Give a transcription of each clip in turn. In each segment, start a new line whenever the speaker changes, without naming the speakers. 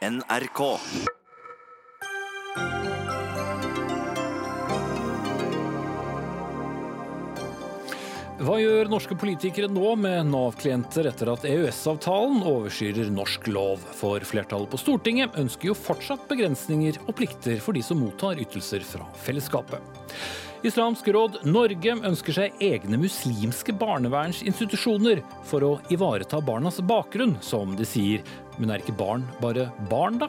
NRK.
Hva gjør norske politikere nå med Nav-klienter etter at EØS-avtalen overstyrer norsk lov? For flertallet på Stortinget ønsker jo fortsatt begrensninger og plikter for de som mottar ytelser fra fellesskapet. Islamsk råd Norge ønsker seg egne muslimske barnevernsinstitusjoner for å ivareta barnas bakgrunn, som de sier. Men er ikke barn bare barn, da?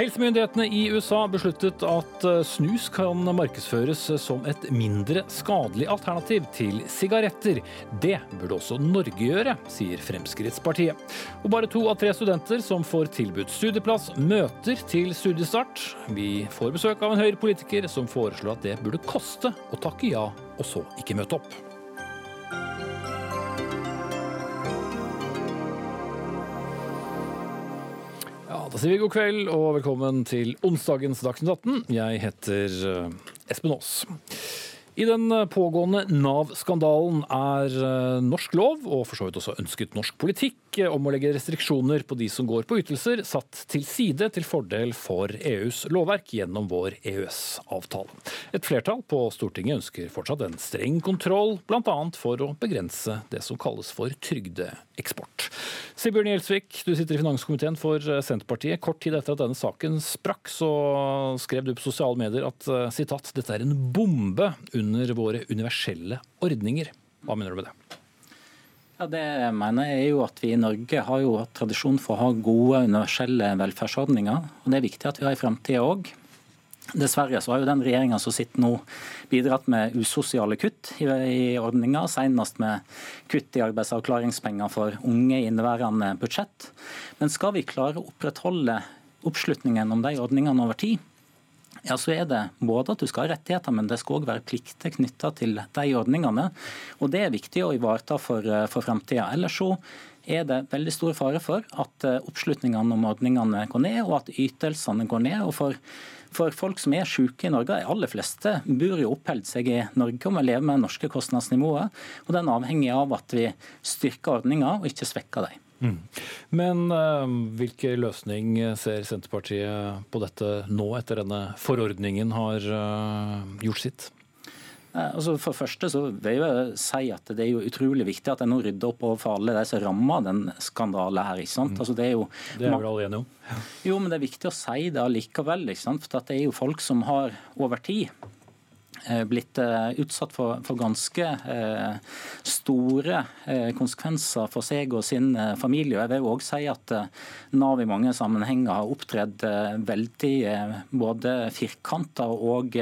Helsemyndighetene i USA besluttet at eh, snus kan markedsføres som et mindre skadelig alternativ til sigaretter. Det burde også Norge gjøre, sier Fremskrittspartiet. Og bare to av tre studenter som får tilbudt studieplass, møter til studiestart. Vi får besøk av en Høyre-politiker som foreslår at det burde koste å takke ja, og så ikke møte opp. Da sier vi god kveld og velkommen til onsdagens Dagsnytt 18. Jeg heter eh, Espen Aas. I den pågående Nav-skandalen er eh, norsk lov, og for så vidt også ønsket norsk politikk, eh, om å legge restriksjoner på de som går på ytelser, satt til side til fordel for EUs lovverk gjennom vår EØS-avtale. Et flertall på Stortinget ønsker fortsatt en streng kontroll, bl.a. for å begrense det som kalles for trygdeeksport. Sibjørn Gjelsvik, du sitter i finanskomiteen for Senterpartiet. Kort tid etter at denne saken sprakk, så skrev du på sosiale medier at sitat, dette er en bombe under våre universelle ordninger. Hva mener du med det?
Ja, Det mener er jo at vi i Norge har jo hatt tradisjon for å ha gode universelle velferdsordninger. og Det er viktig at vi har i fremtiden òg. Dessverre så har jo den regjeringa som sitter nå, bidratt med usosiale kutt i, i ordninga, senest med kutt i arbeidsavklaringspenger for unge i inneværende budsjett. Men skal vi klare å opprettholde oppslutningen om de ordningene over tid, ja, så er det både at du skal ha rettigheter, men det skal òg være plikter knytta til de ordningene. Og Det er viktig å ivareta for, for framtida. Ellers så er det veldig stor fare for at oppslutningene om ordningene går ned, og at ytelsene går ned. og for for folk som er syke i Norge, de aller fleste bor jo oppholdt seg i Norge og må leve med norske kostnadsnivåer. og Den avhenger av at vi styrker ordninga og ikke svekker dem.
Mm. Men uh, hvilken løsning ser Senterpartiet på dette nå, etter denne forordningen har uh, gjort sitt?
Altså for første så vil jeg si at Det er jo utrolig viktig at en nå rydder opp overfor alle de som rammer den skandalen her. ikke sant? Altså det er jo...
Det er vel alle enige om?
Jo, men det er viktig å si det allikevel. ikke sant? For det er jo folk som har over tid blitt utsatt for, for ganske eh, store eh, konsekvenser for seg og sin eh, familie. Og jeg vil også si at Nav i mange sammenhenger har opptredd veldig både firkanta og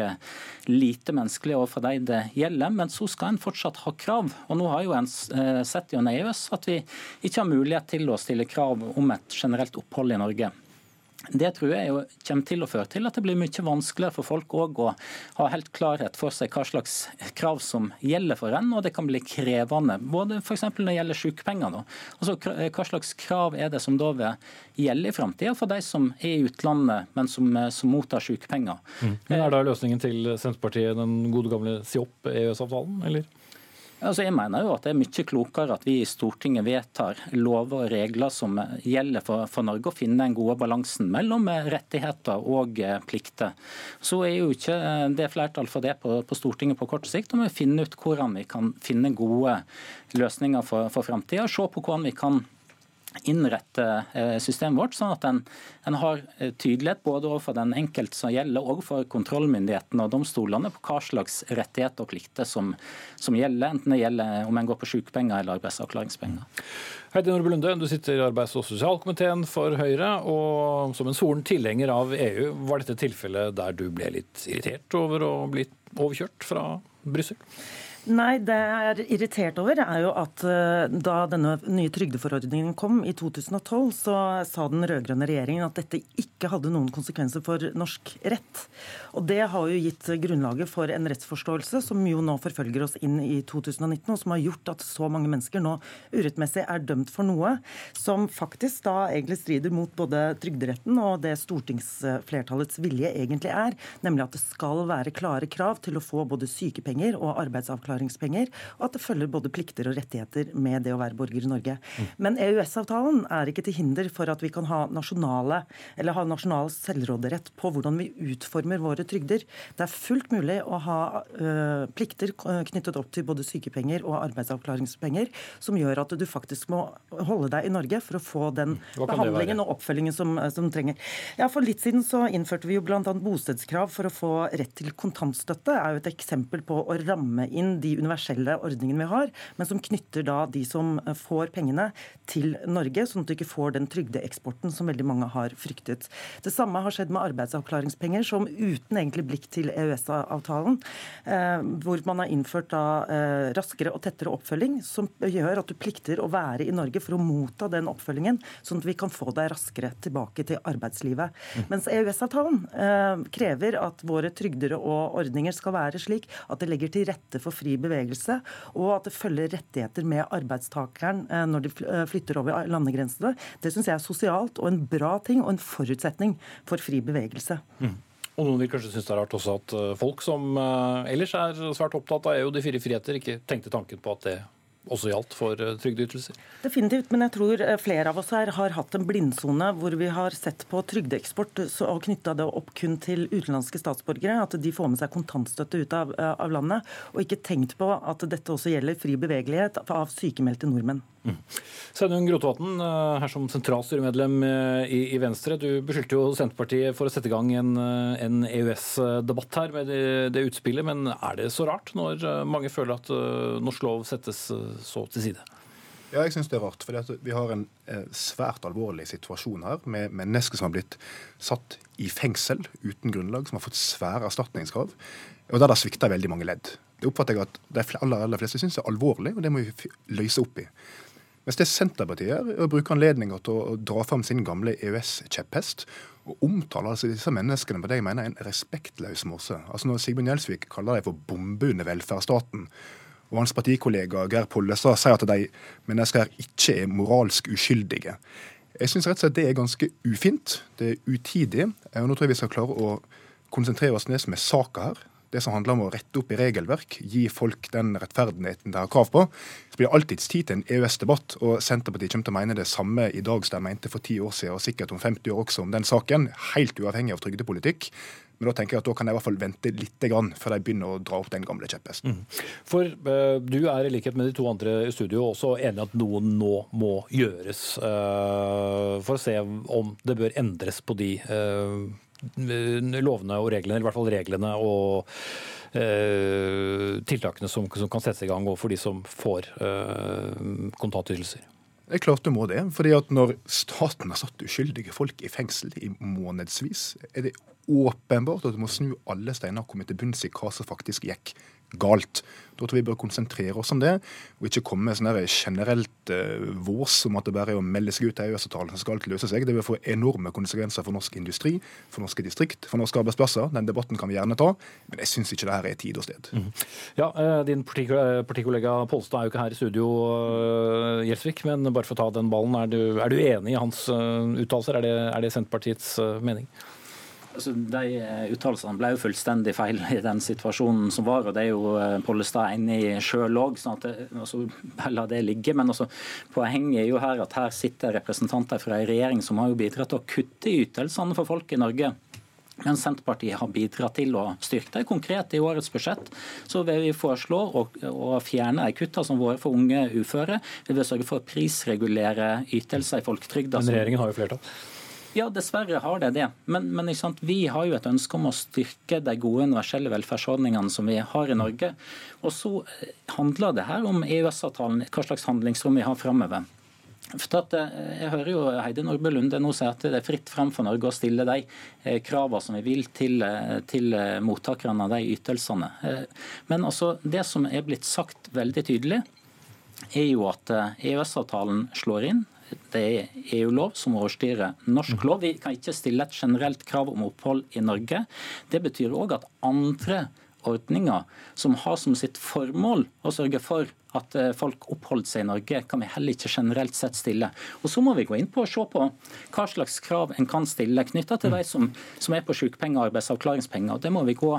lite menneskelig overfor de det gjelder. Men så skal en fortsatt ha krav. Og nå har jo en sett gjennom EØS at vi ikke har mulighet til å stille krav om et generelt opphold i Norge. Det tror jeg jo kommer til å føre til at det blir mye vanskeligere for folk å ha helt klarhet for seg hva slags krav som gjelder for en, og det kan bli krevende. Både f.eks. når det gjelder sykepenger. Altså, hva slags krav er det som da vil gjelde i framtida for de som er i utlandet, men som, som mottar sykepenger.
Mm. Men Er da løsningen til Senterpartiet den gode gamle si opp EØS-avtalen, eller?
Altså jeg mener jo at Det er mye klokere at vi i Stortinget vedtar lover og regler som gjelder for, for Norge, og finner den gode balansen mellom rettigheter og plikter. Så er jo ikke det flertall for det på, på Stortinget på kort sikt. og vi finner ut hvordan vi kan finne gode løsninger for, for framtida. Se på hvordan vi kan innrette systemet vårt, sånn at en, en, har tydelighet både overfor den enkelte som gjelder, og for kontrollmyndighetene og domstolene på hva slags rettigheter og plikter som, som, gjelder, enten det gjelder om en går på sykepenger eller arbeidsavklaringspenger.
Heidi Nordby Lunde, du sitter i arbeids- og sosialkomiteen for Høyre, og som en solen tilhenger av EU, var dette tilfellet der du ble litt irritert over å bli overkjørt fra Brussel?
Nei, det jeg er irritert over, er jo at da denne nye trygdeforordningen kom i 2012, så sa den rød-grønne regjeringen at dette ikke hadde noen konsekvenser for norsk rett. Og det har jo gitt grunnlaget for en rettsforståelse som jo nå forfølger oss inn i 2019, og som har gjort at så mange mennesker nå urettmessig er dømt for noe som faktisk da egentlig strider mot både trygderetten og det stortingsflertallets vilje egentlig er, nemlig at det skal være klare krav til å få både sykepenger og arbeidsavklaring arbeidsavklaringspenger, og at det følger både plikter og rettigheter med det å være borger i Norge. Mm. Men EØS-avtalen er ikke til hinder for at vi kan ha nasjonale, eller ha nasjonal selvråderett på hvordan vi utformer våre trygder. Det er fullt mulig å ha øh, plikter knyttet opp til både sykepenger og arbeidsavklaringspenger, som gjør at du faktisk må holde deg i Norge for å få den behandlingen og oppfølgingen som, som trenger. Ja, For litt siden så innførte vi jo bl.a. bostedskrav for å få rett til kontantstøtte. Det er jo et eksempel på å ramme inn de universelle ordningene vi har, men som knytter da de som får pengene til Norge, sånn at du ikke får den trygdeeksporten som veldig mange har fryktet. Det samme har skjedd med arbeidsavklaringspenger, som uten egentlig blikk til EØS-avtalen, eh, hvor man har innført da eh, raskere og tettere oppfølging, som gjør at du plikter å være i Norge for å motta den oppfølgingen, sånn at vi kan få deg raskere tilbake til arbeidslivet. Mm. Mens EØS-avtalen eh, krever at våre trygder og ordninger skal være slik at det legger til rette for fri bevegelse, og at det følger rettigheter med arbeidstakeren eh, når de eh, flytter over landegrensene. Det syns jeg er sosialt og en bra ting og en forutsetning for fri bevegelse. Mm.
Og Noen vil kanskje synes det er rart også at folk som ellers er svært opptatt av EU og de fire friheter, ikke tenkte tanken på at det også gjaldt for eh, trygdeytelser?
Definitivt, men jeg tror eh, flere av oss her har hatt en blindsone hvor vi har sett på trygdeeksport og knytta det opp kun til utenlandske statsborgere, at de får med seg kontantstøtte ut av, eh, av landet, og ikke tenkt på at dette også gjelder fri bevegelighet av sykemeldte nordmenn. Mm.
Sveinung Grotevatn, her som sentralstyremedlem i, i, Venstre. Du beskyldte jo Senterpartiet for å sette i gang en, en EØS-debatt her med det, det, utspillet, men er det så rart når mange føler at norsk lov settes så til side?
Ja, jeg syns det er rart. For vi har en eh, svært alvorlig situasjon her med mennesker som har blitt satt i fengsel uten grunnlag, som har fått svære erstatningskrav, og der det svikter veldig mange ledd. Det oppfatter jeg at de aller, aller fleste syns er alvorlig, og det må vi løse opp i. Mens det Senterpartiet gjør, er å bruke anledninga til å dra fram sin gamle EØS-kjepphest og omtale altså disse menneskene på det jeg mener er en respektløs måte. Altså Når Sigbjørn Gjelsvik kaller dem for bombe under velferdsstaten, og hans partikollega Geir Pollestad sier at de mennesker her ikke er moralsk uskyldige. Jeg syns rett og slett det er ganske ufint. Det er utidig. Og nå tror jeg vi skal klare å konsentrere oss ned med saka her. Det som handler om å rette opp i regelverk, gi folk den rettferdigheten de har krav på. Så blir det alltids tid til en EØS-debatt, og Senterpartiet kommer til å mene det samme i dag som de mente for ti år siden, og sikkert om 50 år også om den saken, helt uavhengig av trygdepolitikk. Men da tenker jeg at da kan jeg i hvert fall vente litt før de begynner å dra opp den gamle kjepphesten. Mm.
For uh, du er i likhet med de to andre i studio også enig at noe nå må gjøres uh, for å se om det bør endres på de uh, lovene og reglene, eller i hvert fall reglene og tiltakene som, som, kan settes i gang overfor de som får kontantytelser.
Det er klart du må det. fordi at Når staten har satt uskyldige folk i fengsel i månedsvis, er det åpenbart at du må snu alle steiner og komme til bunns i hva som faktisk gikk galt. Da tror vi bør konsentrere oss om det, og ikke komme med sånn generelt eh, vås om at det bare er å melde seg ut av EØS-avtalen som skal alt løse seg. Det vil få enorme konsekvenser for norsk industri, for norske distrikt, for norske arbeidsplasser. Den debatten kan vi gjerne ta, men jeg syns ikke det her er tid og sted. Mm.
Ja, uh, Din partikollega Polstad er jo ikke her i studio, uh, Gjelsvik, men bare for å ta den ballen. Er du, er du enig i hans uttalelser? Er, er, det Senterpartiets mening?
Altså, de eh, uttalelsene ble jo fullstendig feil i den situasjonen som var. og Det er jo eh, Pollestad enig i sjøl òg. Sånn altså, la det ligge. Men altså, poenget er jo her at her sitter representanter fra en regjering som har jo bidratt til å kutte ytelsene for folk i Norge. Men Senterpartiet har bidratt til å styrke det. Konkret i årets budsjett så vil vi foreslå å, å fjerne de kuttene som våre for unge uføre. Vi vil sørge for å prisregulere ytelser i folketrygda.
Men regjeringen har jo flertall?
Ja, dessverre har det det. Men, men vi har jo et ønske om å styrke de gode universelle velferdsordningene som vi har i Norge. Og så eh, handler det her om EØS-avtalen, hva slags handlingsrom vi har framover. For at, jeg hører jo Heidi Nordbø Lunde nå si at det er fritt frem for Norge å stille de eh, kravene som vi vil til, til mottakerne av de ytelsene. Men altså, det som er blitt sagt veldig tydelig, er jo at EØS-avtalen slår inn. Det er EU-lov som overstyrer norsk lov. Vi kan ikke stille et generelt krav om opphold i Norge. Det betyr òg at andre ordninger som har som sitt formål å sørge for at eh, folk oppholder seg i Norge, kan vi heller ikke generelt sett stille. Og Så må vi gå inn på og se på hva slags krav en kan stille knytta til de som, som er på sykepenger og arbeidsavklaringspenger. og Det må vi gå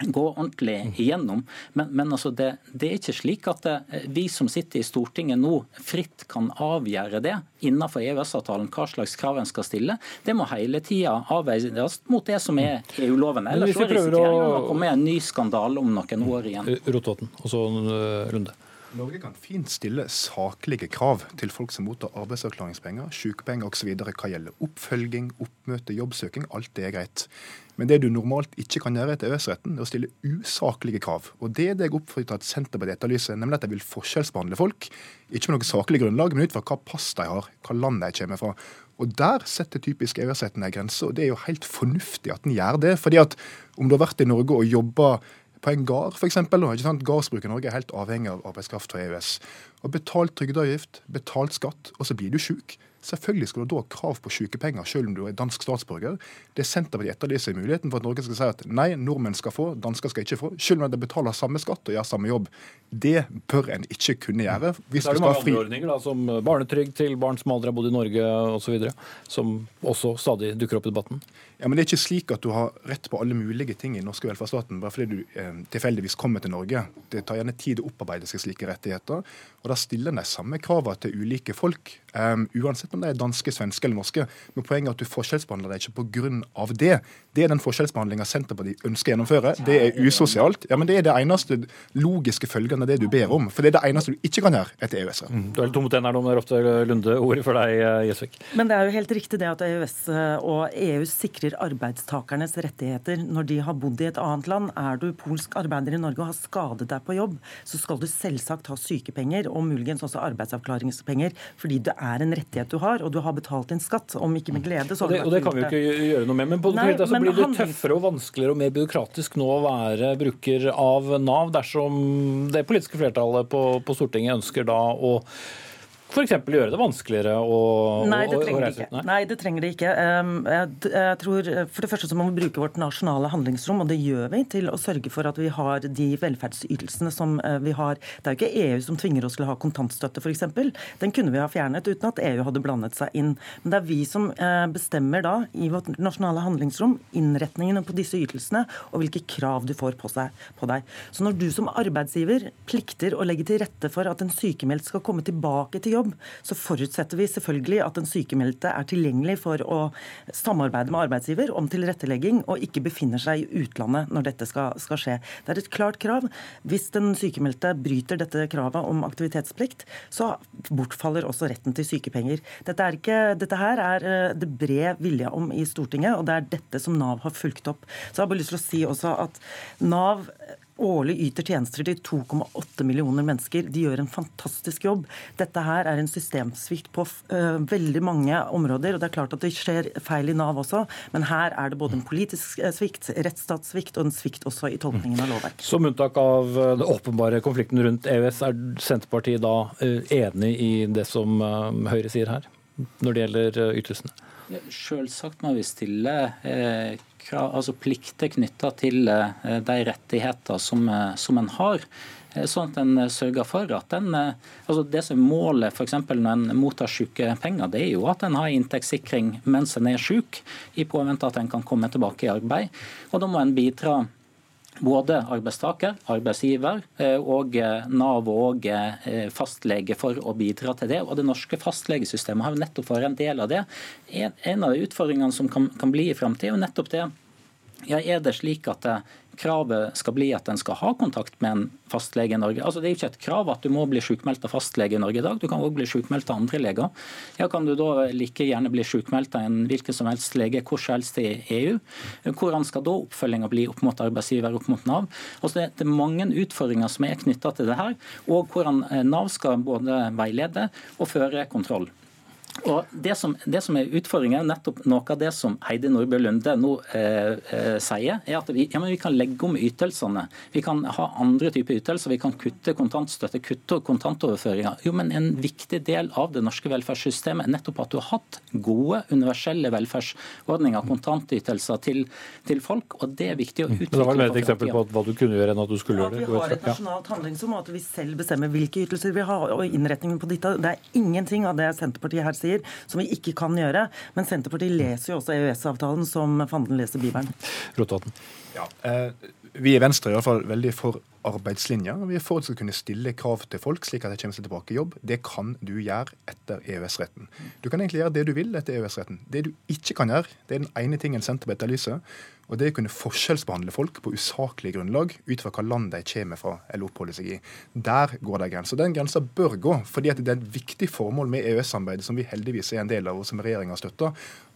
gå ordentlig igjennom. Men, men altså det, det, er ikke slik at det, eh, vi som sitter i Stortinget nå fritt kan avgjøre det innenfor EØS-avtalen hva slags krav en skal stille. Det må hele tida avveies mot det som er EU-loven. Ellers risikerer vi å komme med en ny skandale om noen år igjen.
Rotevatn, og så Lunde.
Norge kan fint stille saklige krav til folk som mottar arbeidsavklaringspenger, sykepenger osv. hva gjelder oppfølging, oppmøte, jobbsøking. Alt det er greit. Men det du normalt ikke kan gjøre etter EØS-retten, er å stille usaklige krav. Og Det er det jeg oppfordrer at Senterpartiet etterlyser, nemlig at de vil forskjellsbehandle folk. Ikke med noe saklig grunnlag, men ut fra hva pass de har, hva land de kommer fra. Og Der setter typisk EØS-retten en grense, og det er jo helt fornuftig at den gjør det. fordi at om du har vært i Norge og jobba på en gard, f.eks. Gardsbruk i Norge er helt avhengig av arbeidskraft fra EØS. Og Betalt trygdeavgift, betalt skatt, og så blir du sjuk. Selvfølgelig skal du da ha krav på sykepenger, selv om du er dansk statsborger. Det Senterpartiet etterlyser muligheten for at Norge skal si at nei, nordmenn skal få, dansker skal ikke få, selv om de betaler samme skatt og gjør samme jobb. Det bør en ikke kunne gjøre.
Hvis det er det mange andre ordninger, da, som barnetrygd til barn som aldri har bodd i Norge osv., som også stadig dukker opp i debatten?
Ja, men Det er ikke slik at du har rett på alle mulige ting i den norske velferdsstaten bare fordi du eh, tilfeldigvis kommer til Norge. Det tar gjerne tid å opparbeide seg slike rettigheter. og Da stiller en de samme kravene til ulike folk, um, uansett om de er danske, svenske eller norske. Men poenget er at du forskjellsbehandler deg ikke pga. det. Det er den forskjellsbehandlinga Senterpartiet ønsker å gjennomføre. Det er usosialt. Ja, men Det er det eneste logiske følgene av det du ber om. For det er det eneste du ikke kan gjøre etter EØS.
Mm. Du er litt tom mot den her nå, men det er ofte Lunde ordet for deg, Gjesvik.
Men det er jo helt riktig det at EØS og EU sikrer arbeidstakernes rettigheter når de har bodd i et annet land. Er du polsk arbeider i Norge og har skadet deg på jobb, så skal du selvsagt ha sykepenger og muligens også arbeidsavklaringspenger, fordi det er en rettighet du har, og du har betalt din skatt. Om ikke med glede, så
har du vært Og det kan vi jo ikke gjøre noe med. Men på Nei, altså, men blir det tøffere og vanskeligere og mer byråkratisk nå å være bruker av Nav dersom det politiske flertallet på, på Stortinget ønsker da å f.eks. gjøre det vanskeligere å,
Nei, det å, å reise ut? Nei, det trenger det ikke. Jeg tror, For det første så må vi bruke vårt nasjonale handlingsrom, og det gjør vi, til å sørge for at vi har de velferdsytelsene som eh, vi har. Det er jo ikke EU som tvinger oss til å ha kontantstøtte, f.eks. Den kunne vi ha fjernet uten at EU hadde blandet seg inn. Men det er vi som eh, bestemmer da, i vårt nasjonale handlingsrom, innretningene på disse ytelsene og hvilke krav du får på, seg, på deg. Så når du som arbeidsgiver plikter å legge til rette for at en sykemeldt skal komme tilbake til jobb, jobb, så forutsetter vi selvfølgelig at den sykemeldte er tilgjengelig for å samarbeide med arbeidsgiver om tilrettelegging, og ikke befinner seg i utlandet når dette skal, skal skje. Det er et klart krav. Hvis den sykemeldte bryter dette kravet om aktivitetsplikt, så bortfaller også retten til sykepenger. Dette, ikke, dette her er eh, det bred vilje om i Stortinget, og det er dette som Nav har fulgt opp. Så jeg har bare lyst til å si også at Nav årlig yter tjenester til 2,8 millioner mennesker. De gjør en fantastisk jobb. Dette her er en systemsvikt på uh, veldig mange områder. og Det er klart at det skjer feil i Nav også, men her er det både en politisk svikt, rettsstatssvikt og en svikt også i tolkningen av lovverk.
Som unntak av den åpenbare konflikten rundt EØS, er Senterpartiet da enig i det som Høyre sier her, når det gjelder ytelsene?
Selvsagt må vi stille eh, altså plikter knytta til eh, de rettigheter som, eh, som en har. Sånn at en sørger for at den, altså Det som er målet for når en mottar sykepenger, det er jo at en har inntektssikring mens en er syk, i påvente at en kan komme tilbake i arbeid. Og Da må en bidra både arbeidstaker, arbeidsgiver og Nav og fastlege for å bidra til det. Og Det norske fastlegesystemet har jo nettopp vært en del av det. En av de utfordringene som kan, bli i framtida, er jo nettopp det ja, Er det slik at eh, kravet skal bli at en skal ha kontakt med en fastlege i Norge? Altså, det er jo ikke et krav at du må bli sykmeldt av fastlege i Norge i dag. Du kan òg bli sykmeldt av andre leger. Ja, Kan du da like gjerne bli sykmeldt av en hvilken som helst lege hvor som helst i EU? Hvordan skal da oppfølginga bli opp mot arbeidsgiver, opp mot Nav? Altså, det er mange utfordringer som er knytta til det her, og hvordan eh, Nav skal både veilede og føre kontroll. Og det som, det som, er utfordringen, er nettopp noe av det som Heidi Nordbø Lunde nå eh, eh, sier, er at vi, ja, vi, kan legge om ytelsene. Vi kan ha andre typer ytelser. Vi kan kutte kontantstøtte, kutte kontantoverføringer. Jo, men En viktig del av det norske velferdssystemet er nettopp at du har hatt gode, universelle velferdsordninger, kontantytelser til, til folk. og Det er viktig å utvikle.
Men det var et eksempel på hva du kunne gjøre enn at du skulle gjøre
det. Ja, vi har et nasjonalt handlingsrom, og at vi selv bestemmer hvilke ytelser vi har, og innretningen på dette. Det er ingenting av det Senterpartiet her sier sier, som vi ikke kan gjøre. Men Senterpartiet leser jo også EØS-avtalen som fanden leser Bibelen.
Rotaten.
Ja, eh, Vi i Venstre er i hvert fall veldig for arbeidslinja. Vi er for at du kunne stille krav til folk slik at de kommer seg tilbake i jobb. Det kan du gjøre etter EØS-retten. Du kan egentlig gjøre det du vil etter EØS-retten. Det du ikke kan gjøre, det er den ene tingen Senterpartiet etterlyser, og det er å kunne forskjellsbehandle folk på usaklig grunnlag ut fra hva land de kommer fra eller oppholder seg i. Der går det en grense. Den grensa bør gå, fordi det er et viktig formål med EØS-samarbeidet, som vi heldigvis er en del av, og som regjeringa støtter,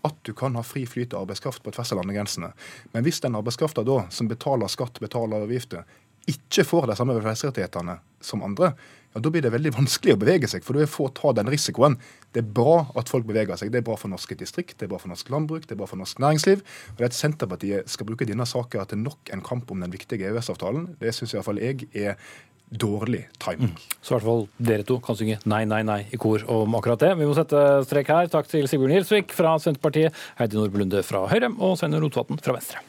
at du kan ha fri flyt av arbeidskraft på tvers av landegrensene. Men hvis den arbeidskrafta da, som betaler skatt, betaler avgifter, ikke får de samme velferdsrettighetene som andre, ja, da blir det veldig vanskelig å bevege seg, for du er få ta den risikoen. Det er bra at folk beveger seg. Det er bra for norske distrikt, det er bra for norsk landbruk, det er bra for norsk næringsliv. Og det at Senterpartiet skal bruke denne saken til nok en kamp om den viktige EØS-avtalen, det syns iallfall jeg er dårlig timing. Mm.
Så i hvert fall dere to kan synge nei, nei, nei i kor om akkurat det. Vi må sette strek her. Takk til Sigbjørn Gjelsvik fra Senterpartiet, Heidi Nordby Lunde fra Høyre og Svein Rotevatn fra Venstre.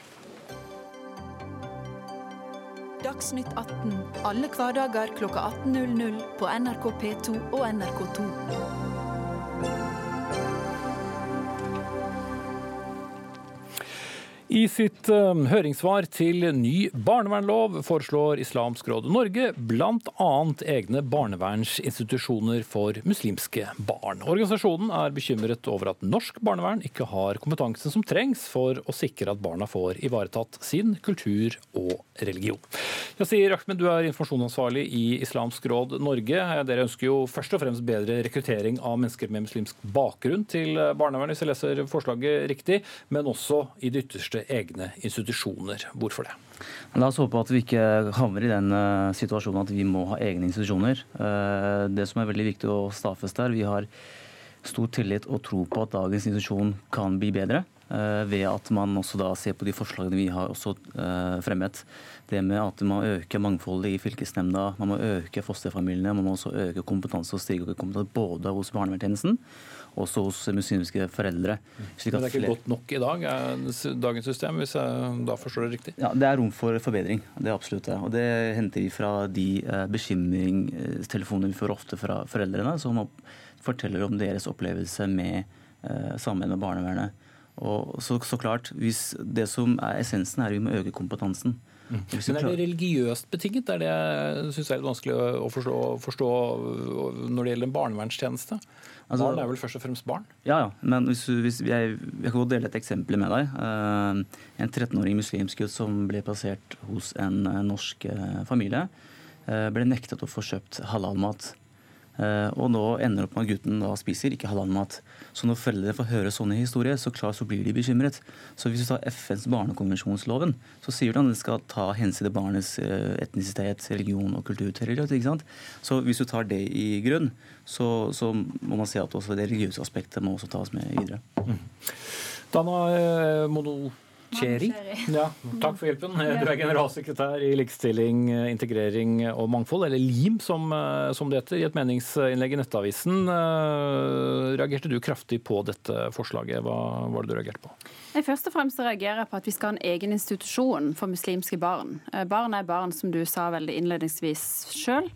Dagsnytt 18 alle hverdager klokka 18.00 på NRK P2 og NRK2.
I sitt uh, høringssvar til ny barnevernlov foreslår Islamsk Råd Norge bl.a. egne barnevernsinstitusjoner for muslimske barn. Organisasjonen er bekymret over at norsk barnevern ikke har kompetansen som trengs for å sikre at barna får ivaretatt sin kultur og religion. Yasir Ahmed, du er informasjonsansvarlig i Islamsk Råd Norge. Dere ønsker jo først og fremst bedre rekruttering av mennesker med muslimsk bakgrunn til barnevern, hvis jeg leser forslaget riktig, men også i det ytterste egne institusjoner. Hvorfor det?
La oss håpe at vi ikke havner i den uh, situasjonen at vi må ha egne institusjoner. Uh, det som er veldig viktig å stadfeste her, vi har stor tillit og tro på at dagens institusjon kan bli bedre. Uh, ved at man også da ser på de forslagene vi har også fremmet. Det med at man øker mangfoldet i fylkesnemnda, man må øke fosterfamiliene, man må også øke kompetanse og stige kompetanse både hos barnevernstjenesten også hos muslimske foreldre.
Men det er ikke godt nok i dag, dagens system, hvis jeg da forstår det riktig?
Ja, Det er rom for forbedring. Det er absolutt det. Og det henter vi fra de eh, bekymringstelefonene vi får ofte fra foreldrene, som forteller om deres opplevelse med eh, sammenheng med barnevernet. Og så, så klart, hvis Det som er essensen, er at vi må øke kompetansen.
Mm. Men er det religiøst betinget? Det er det jeg syns er litt vanskelig å forstå, forstå, når det gjelder en barnevernstjeneste. Altså, barn er vel først og fremst barn?
Ja, ja. Men hvis, hvis jeg, jeg, kan dele et eksempel med deg. Uh, en 13-åring muslimsk gutt som ble plassert hos en uh, norsk uh, familie, ble nektet å få kjøpt halalmat. Eh, og nå ender opp med at gutten da spiser ikke halal-mat. Så når foreldre får høre sånne historier, så klart så blir de bekymret. Så hvis du tar FNs barnekonvensjonsloven, så sier du at den skal ta hensyn til barnets eh, etnisitet, religion og kultur. ikke sant? Så hvis du tar det i grunn, så, så, må man si at også det religiøse aspektet må også tas med videre. Mm.
Dana eh, Mono Cheri. Ja, takk for hjelpen. Du er generalsekretær i Likestilling, integrering og mangfold, eller LIM som, eh, som det heter, i et meningsinnlegg i Nettavisen. Eh, reagerte du kraftig på dette forslaget? Hva var det du reagerte på?
Jeg først og fremst reagerer på at vi skal ha en egen institusjon for muslimske barn. Eh, barn er barn, som du sa veldig innledningsvis sjøl.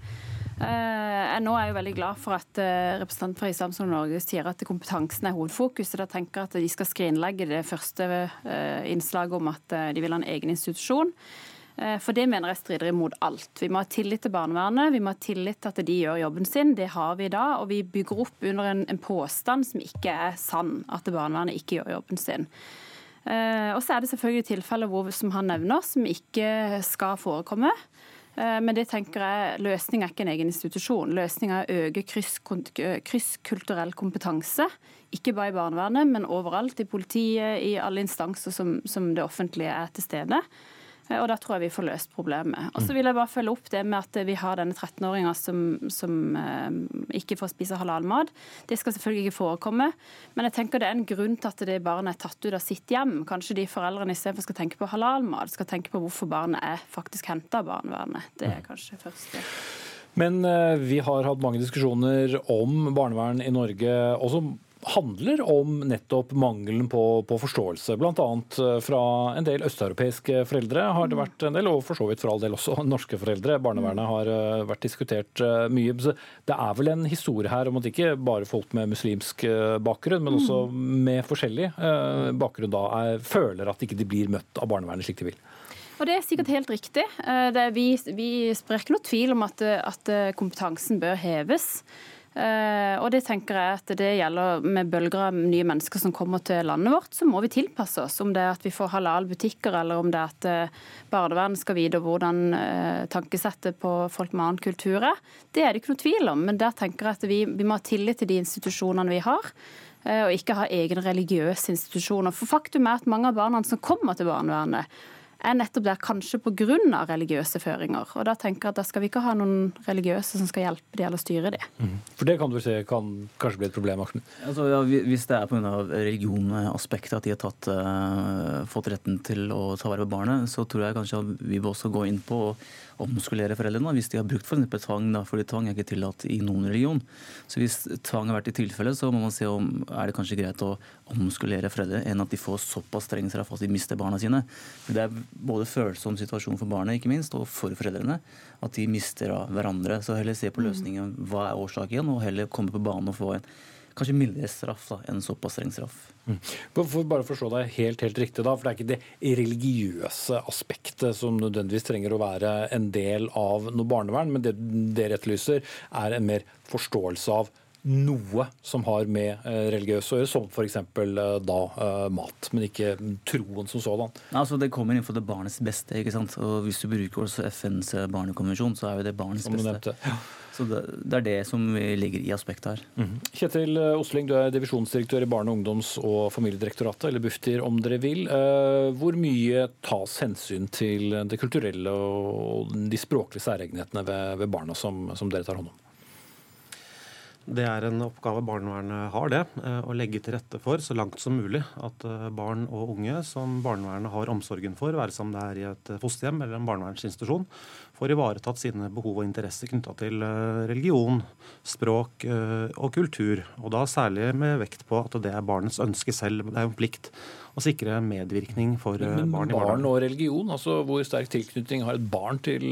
Eh, nå er jeg jo veldig glad for at eh, representanten fra Islamsk Norge sier at kompetansen er hovedfokuset. Da tenker jeg at de skal skrinlegge det første eh, innslaget om at de vil ha en egen institusjon. For det mener jeg strider imot alt. Vi må ha tillit til barnevernet, vi må ha tillit til at de gjør jobben sin. Det har vi da. Og vi bygger opp under en, en påstand som ikke er sann, at barnevernet ikke gjør jobben sin. Og så er det selvfølgelig tilfeller hvor, som han nevner, som ikke skal forekomme. Eh, men det tenker jeg, løsninga er ikke en egen institusjon. Løsninga er å øke krysskulturell kompetanse. Ikke bare i barnevernet, men overalt. I politiet, i alle instanser som, som det offentlige er til stede. Eh, og da tror jeg vi får løst problemet. Og så vil jeg bare følge opp det med at vi har denne 13-åringa som, som eh, ikke får spise halalmat. Det skal selvfølgelig ikke forekomme. Men jeg tenker det er en grunn til at det barnet er tatt ut av sitt hjem. Kanskje de foreldrene istedenfor skal tenke på halalmat, skal tenke på hvorfor barnet er faktisk henta av barnevernet. Det er kanskje det første.
Men eh, vi har hatt mange diskusjoner om barnevern i Norge. også handler om nettopp mangelen på, på forståelse. Bl.a. Eh, fra en del østeuropeiske foreldre har det vært en del, og for så vidt for all del også norske foreldre. Barnevernet har eh, vært diskutert eh, mye. Så det er vel en historie her om at ikke bare folk med muslimsk bakgrunn, men også med forskjellig bakgrunn da er, føler at ikke de blir møtt av barnevernet slik de vil.
Og Det er sikkert helt riktig. Er, vi, vi sprer ikke noe tvil om at, at kompetansen bør heves. Uh, og det tenker jeg at det gjelder med bølger av nye mennesker som kommer til landet vårt, så må vi tilpasse oss. Om det er at vi får halal-butikker, eller om det er at uh, barnevernet skal vite hvordan uh, tankesettet på folk med annen kultur er. Det er det ikke noe tvil om. Men der tenker jeg at vi, vi må ha tillit til de institusjonene vi har. Og ikke ha egne religiøse institusjoner. For faktum er at mange av barna som kommer til barnevernet, er nettopp der kanskje pga. religiøse føringer. Og Da tenker jeg at da skal vi ikke ha noen religiøse som skal hjelpe de eller styre de.
Mm. For det kan du se kan kanskje bli et problem?
Altså, ja, hvis det er pga. religionaspektet at de har tatt, uh, fått retten til å ta vare på barnet, så tror jeg kanskje at vi må også gå inn på å omskolere foreldrene hvis de har brukt f.eks. tvang. Da, fordi tvang er ikke tillatt i noen religion. Så hvis tvang har vært i tilfelle, så må man se om er det kanskje greit å omskolere foreldre enn at de får såpass streng straff at de mister barna sine. For det er både følsom situasjon for barnet ikke minst, og for foreldrene. At de mister av hverandre. Så heller se på mm. løsningen. Hva er årsaken? Og heller komme på banen og få en kanskje mildere straff da, enn såpass streng straff.
Mm. For bare forstå deg helt, helt riktig, da, for det er ikke det religiøse aspektet som nødvendigvis trenger å være en del av noe barnevern, men det dere etterlyser, er en mer forståelse av noe som har med eh, religiøs å gjøre, som f.eks. Eh, da uh, mat, men ikke troen som sådan.
Altså, det kommer innenfor det barnets beste. ikke sant? Og Hvis du bruker også FNs barnekonvensjon, så er jo det barnets som beste. Ja. Så det, det, er det som ligger i aspektet her. Mm
-hmm. Kjetil Osling, du er divisjonsdirektør i Barne-, ungdoms- og familiedirektoratet, eller Bufdir om dere vil. Hvor mye tas hensyn til det kulturelle og de språklige særegenhetene ved, ved barna som, som dere tar hånd om?
Det er en oppgave barnevernet har, det. Eh, å legge til rette for så langt som mulig at eh, barn og unge som barnevernet har omsorgen for, være som det er i et fosterhjem eller en barnevernsinstitusjon, får ivaretatt sine behov og interesser knytta til eh, religion, språk og kultur. Og da særlig med vekt på at det er barnets ønske selv. Det er en plikt å sikre medvirkning for Men, barn i
barn og religion, altså hvor sterk tilknytning har et barn til,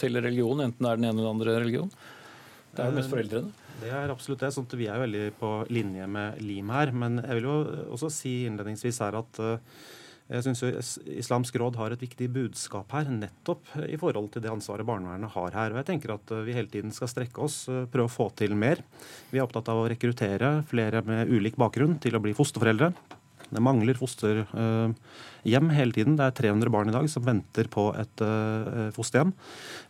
til religion, enten det er den ene eller den andre religion? Det er jo mest foreldrene.
Det er absolutt det. sånn at Vi er veldig på linje med Lim her. Men jeg vil jo også si innledningsvis her at uh, jeg syns Islamsk råd har et viktig budskap her, nettopp i forhold til det ansvaret barnevernet har her. Og jeg tenker at uh, vi hele tiden skal strekke oss, uh, prøve å få til mer. Vi er opptatt av å rekruttere flere med ulik bakgrunn til å bli fosterforeldre. Det mangler fosterhjem hele tiden. Det er 300 barn i dag som venter på et eh, fosterhjem.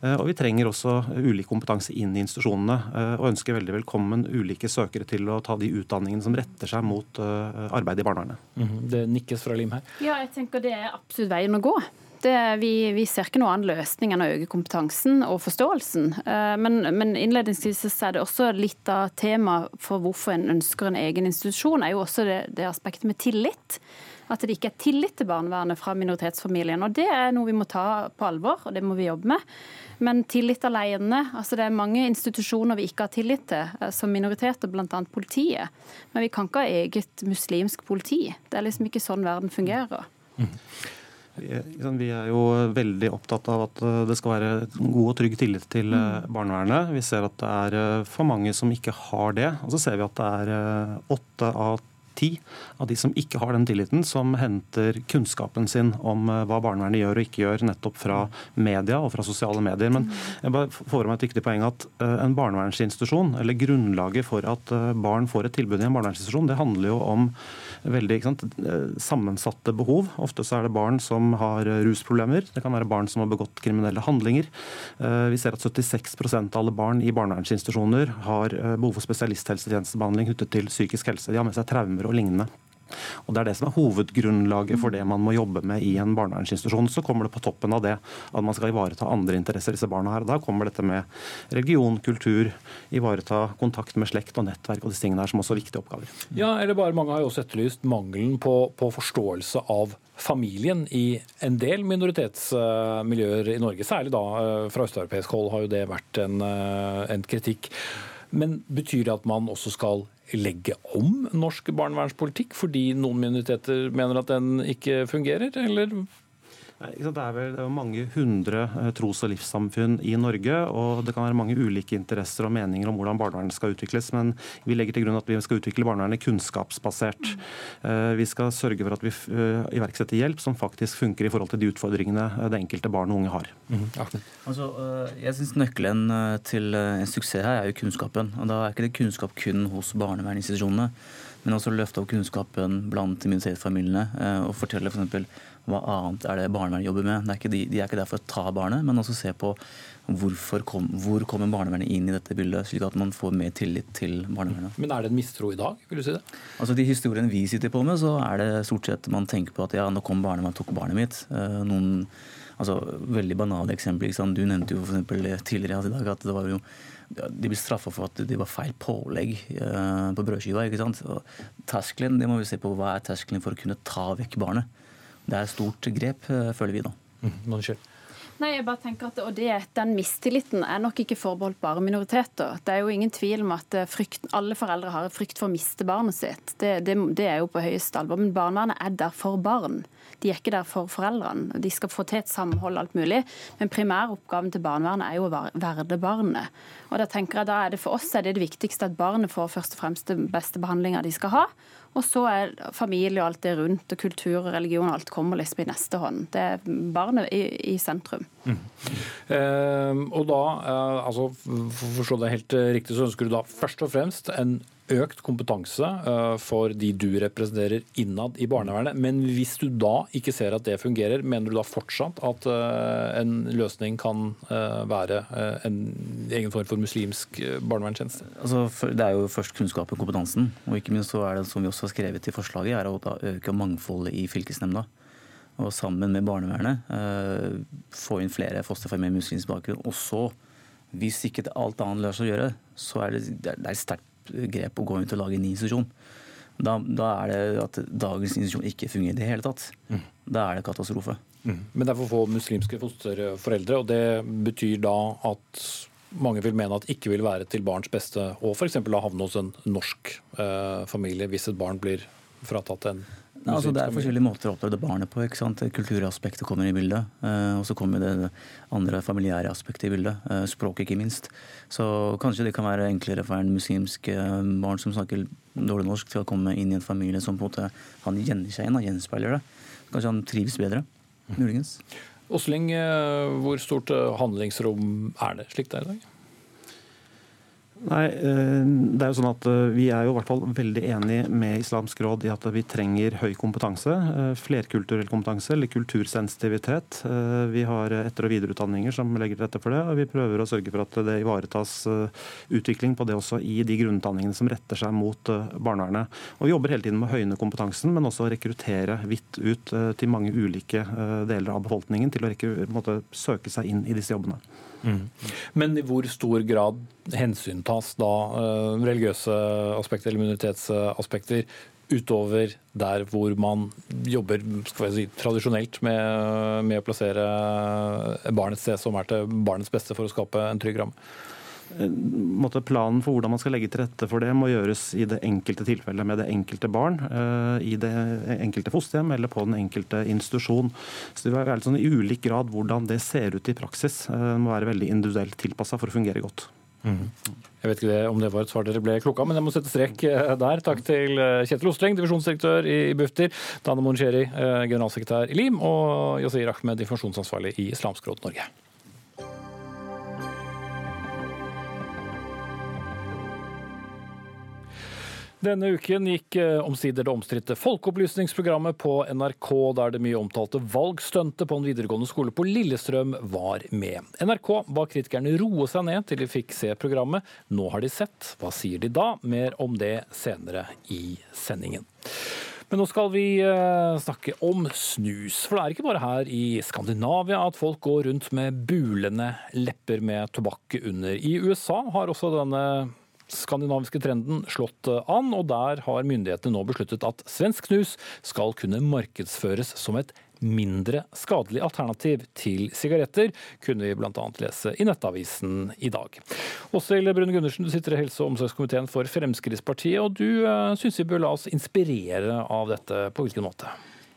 Eh, og vi trenger også ulik kompetanse inn i institusjonene. Eh, og ønsker veldig velkommen ulike søkere til å ta de utdanningene som retter seg mot arbeid i barnevernet.
-hmm. Det nikkes fra Lim her.
Ja, jeg tenker det er absolutt veien å gå. Det, vi, vi, ser ikke noen annen løsning enn å øke kompetansen og forståelsen. Eh, men, men innledningsvis er det også litt av temaet for hvorfor en ønsker en egen institusjon, er jo også det, det aspektet med tillit. At det ikke er tillit til barnevernet fra minoritetsfamilien. Og Det er noe vi må ta på alvor, og det må vi jobbe med. Men tillit alene altså Det er mange institusjoner vi ikke har tillit til, eh, som minoriteter, bl.a. politiet. Men vi kan ikke ha eget muslimsk politi. Det er liksom ikke sånn verden fungerer. Mm.
Vi er jo veldig opptatt av at eh, det skal være god og trygg tillit til eh, mm. barnevernet. Vi ser at det er eh, for mange som ikke har det. Og så ser vi at det er åtte av ti av de som ikke har den tilliten, som henter kunnskapen sin om hva barnevernet gjør og ikke gjør, nettopp fra media og fra sosiale medier. Men jeg bare får meg et viktig poeng at en barnevernsinstitusjon, eller grunnlaget for at barn får et tilbud i en barnevernsinstitusjon, det handler jo om veldig eh, sammensatte behov. Ofte så er det barn som har rusproblemer. Det kan være barn som har begått kriminelle handlinger. Eh, vi ser at 76% av alle barn i barnevernsinstitusjoner har eh, behov for spesialisthelsetjenestebehandling knyttet til psykisk helse. De har med seg traumer og lignende. Og Det er det som er hovedgrunnlaget for det man må jobbe med i en barnevernsinstitusjon. Så kommer det på toppen av det at man skal ivareta andre interesser disse barna her. Da kommer dette med religion, kultur, ivareta kontakt med slekt og nettverk og disse tingene her som også er viktige oppgaver.
Ja, eller bare Mange har jo også etterlyst mangelen på, på forståelse av familien i en del minoritetsmiljøer i Norge. Særlig da eh, fra østeuropeisk hold har jo det vært en, eh, en kritikk. Men betyr det at man også skal legge om norsk barnevernspolitikk fordi noen minoriteter mener at den ikke fungerer, eller?
Det er vel det er mange hundre eh, tros- og livssamfunn i Norge, og det kan være mange ulike interesser og meninger om hvordan barnevernet skal utvikles, men vi legger til grunn at vi skal utvikle barnevernet kunnskapsbasert. Eh, vi skal sørge for at vi eh, iverksetter hjelp som faktisk funker i forhold til de utfordringene det enkelte barn og unge har. Mm.
Altså, jeg synes Nøkkelen til en suksess her er jo kunnskapen. og Da er ikke det kunnskap kun hos barnevernsinstitusjonene, men også løfte opp kunnskapen blant minoritetsfamiliene og fortelle f.eks. For hva annet er det barnevernet jobber med. Er de, de, er ikke der for å ta barnet, men også se på kom, hvor kommer barnevernet inn i dette bildet, slik at man får mer tillit til barnevernet.
Men er det en mistro i dag? vil du si det?
Altså De historiene vi sitter på med, så er det stort sett man tenker på at ja, nå kom barnevernet og tok barnet mitt. Eh, noen altså, veldig banale eksempler. Du nevnte jo for eksempel, tidligere i dag at det var jo de ble straffa for at det var feil pålegg uh, på brødskiva. ikke sant? terskelen, det må vi se på Hva er terskelen for å kunne ta vekk barnet? Det er stort grep, eh, føler vi da.
Mm,
Nei, jeg bare tenker at, og det, Den mistilliten er nok ikke forbeholdt bare minoriteter. Det er jo ingen tvil om at eh, frykt, alle foreldre har frykt for å miste barnet sitt. Det, det, det er jo på høyeste alvor. Men barnevernet er der for barn. De er ikke der for foreldrene. De skal få til et samhold alt mulig. Men primæroppgaven til barnevernet er jo å verde barnet. Og Da tenker jeg da er det For oss er det det viktigste at barnet får først og fremst den beste behandlinga de skal ha. Og så er familie og alt det rundt, og kultur og religion og alt kommer liksom i neste hånd. Det er barnet i, i sentrum. Mm.
Eh, og da, eh, altså, for å forstå det helt riktig, så ønsker du da først og fremst en økt kompetanse eh, for de du representerer innad i barnevernet. Men hvis du da ikke ser at det fungerer, mener du da fortsatt at eh, en løsning kan eh, være en egen form for muslimsk barnevernstjeneste?
Altså, det er jo først kunnskap og kompetansen. Og ikke minst så er det, som vi også har skrevet i forslaget, er å øke mangfoldet i fylkesnemnda. Og sammen med barnevernet få inn flere fosterfamilier med muslimsk bakgrunn. Og så, hvis ikke alt annet lar seg gjøre, så er det, det er sterkt grep å gå ut og lage en ny institusjon. Da, da, er det at dagens institusjon ikke fungerer i det hele tatt. Mm. Da er det katastrofe.
Mm. Men det er for få muslimske fosterforeldre, og det betyr da at mange vil mene at ikke vil være til barns beste å f.eks. havne hos en norsk eh, familie hvis et barn blir fratatt en
ja, altså det er forskjellige måter å oppdra barnet på. ikke sant? Kulturaspektet kommer i bildet. Eh, og så kommer det andre familiære aspektet i bildet. språket, ikke minst. Så kanskje det kan være enklere for en muslimsk eh, barn som snakker dårlig norsk, til å komme inn i en familie som på en måte han gjenner seg igjen og gjenspeiler det. Kanskje han trives bedre. Muligens.
Åsling, hvor stort handlingsrom er det slik det er i dag?
Nei, eh, det er jo sånn at eh, Vi er jo i hvert fall veldig enig med Islamsk råd i at vi trenger høy kompetanse. Eh, flerkulturell kompetanse eller kultursensitivitet. Vi har etter- og videreutdanninger som legger til rette for det. og Vi prøver å sørge for at det ivaretas utvikling på det også i de grunnutdanningene som retter seg mot barnevernet. Og Vi jobber hele tiden med å høyne kompetansen, men også rekruttere vidt ut til mange ulike deler av befolkningen til å måtte, søke seg inn i disse jobbene. Mm.
Men i hvor stor grad hensyntas da uh, religiøse aspekter eller minoritetsaspekter utover der hvor man jobber si, tradisjonelt med, med, å plassere barnets sted som er til barnets beste for å skape en trygg ramme?
Måte, planen for hvordan man skal legge til rette for det, må gjøres i det enkelte tilfellet med det enkelte barn, eh, i det enkelte fosterhjem eller på den enkelte institusjon. Så Det vil være sånn i ulik grad hvordan det ser ut i praksis. Eh, det må være veldig individuelt tilpassa for å fungere godt. Mm.
Jeg vet ikke om det var et svar dere ble klokka, men jeg må sette strek eh, der. Takk til Kjetil Ostreng, divisjonsdirektør i Bufdir, Dane Moncheri, generalsekretær i LIM, og Yasir Ahmed, informasjonsansvarlig i Islamsk Råd Norge. Denne uken gikk eh, omsider det omstridte folkeopplysningsprogrammet på NRK, der det mye omtalte valgstuntet på en videregående skole på Lillestrøm var med. NRK ba kritikerne roe seg ned til de fikk se programmet. Nå har de sett. Hva sier de da? Mer om det senere i sendingen. Men nå skal vi eh, snakke om snus. For det er ikke bare her i Skandinavia at folk går rundt med bulende lepper med tobakk under. I USA har også denne skandinaviske trenden slått an, og der har myndighetene nå besluttet at svensk snus skal kunne markedsføres som et mindre skadelig alternativ til sigaretter, kunne vi bl.a. lese i Nettavisen i dag. Åshild Brun Gundersen, du sitter i helse- og omsorgskomiteen for Fremskrittspartiet, og du uh, syns vi bør la oss inspirere av dette. På hvilken måte?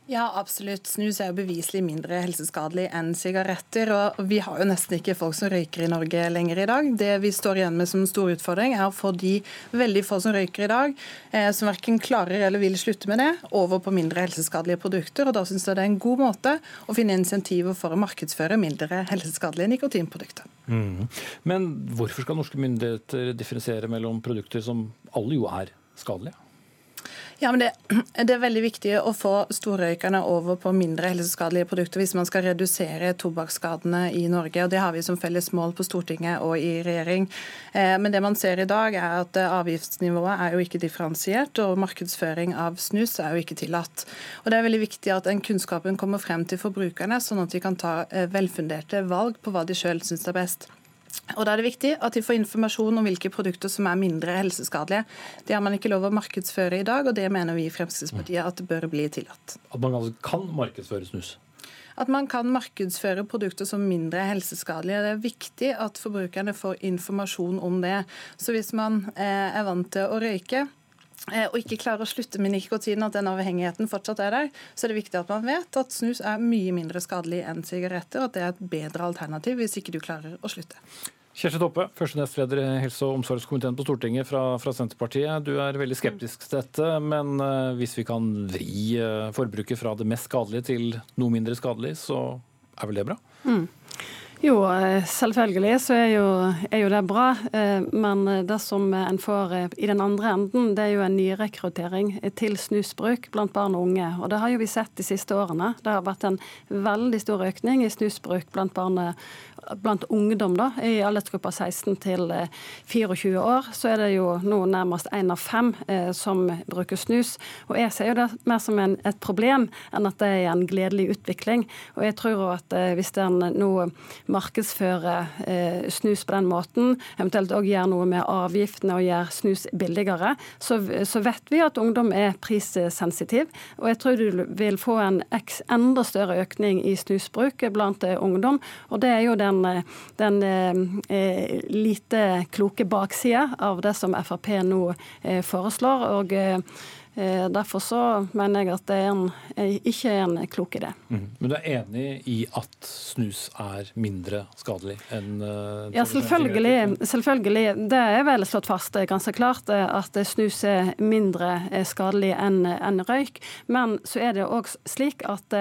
Ja, absolutt. Snus er jo beviselig mindre helseskadelig enn sigaretter. Og vi har jo nesten ikke folk som røyker i Norge lenger i dag. Det vi står igjen med som stor utfordring, er å få de veldig få som røyker i dag, eh, som verken klarer eller vil slutte med det, over på mindre helseskadelige produkter. Og da syns jeg det er en god måte å finne insentiver for å markedsføre mindre helseskadelige nikotinprodukter.
Mm. Men hvorfor skal norske myndigheter differensiere mellom produkter som alle jo er skadelige?
Ja, men det, det, er veldig viktig å få storrøykerne over på mindre helseskadelige produkter hvis man skal redusere tobakksskadene i Norge. og Det har vi som felles mål på Stortinget og i regjering. Eh, men det man ser i dag er at avgiftsnivået er jo ikke differensiert, og markedsføring av snus er jo ikke tillatt. Og Det er veldig viktig at den kunnskapen kommer frem til forbrukerne, sånn at de kan ta eh, velfunderte valg på hva de sjøl syns er best. Og Da er det viktig at de får informasjon om hvilke produkter som er mindre helseskadelige. Det har man ikke lov å markedsføre i dag, og det mener vi i Fremskrittspartiet at det bør bli tillatt.
At man altså kan markedsføre snus?
At man kan markedsføre produkter som mindre helseskadelige. Det er viktig at forbrukerne får informasjon om det. Så hvis man eh, er vant til å røyke, og ikke klarer å slutte med nikotin, at den avhengigheten fortsatt er der, så er det viktig at man vet at snus er mye mindre skadelig enn sigaretter, og at det er et bedre alternativ hvis ikke du klarer å slutte.
Kjersti Toppe, første nestleder i helse- og omsorgskomiteen på Stortinget fra, fra, Senterpartiet. Du er veldig skeptisk til dette, men uh, hvis vi kan vri uh, forbruket fra det mest skadelige til noe mindre skadelig, så er vel det bra? Mm.
Jo, eh, selvfølgelig så er jo, er jo, det bra. Men det som en får i den andre enden, det er jo en nyrekruttering til snusbruk blant barn og unge. Og det har jo vi sett de siste årene. Det har vært en veldig stor økning i snusbruk blant barn og blant ungdom da, i aldersgruppa 16 til 24 eh, år, så er det jo nå nærmest én av fem eh, som bruker snus. Og jeg ser jo det mer som en, et problem enn at det er en gledelig utvikling. Og jeg tror at eh, hvis en nå markedsfører eh, snus på den måten, eventuelt òg gjør noe med avgiftene og gjør snus billigere, så, så, vet vi at ungdom er prissensitiv. Og jeg tror du vil få en enda større økning i snusbruk blant eh, ungdom. Og det er jo den den, den eh, lite kloke baksida av det som Frp nå eh, foreslår. og Eh, derfor så mener jeg at det er en, ikke er en klok idé.
Mm. Men du er enig i at snus er mindre skadelig enn uh,
Ja, selvfølgelig, selvfølgelig. Det er vel slått fast ganske klart at snus er mindre skadelig enn en røyk. Men så er det òg slik at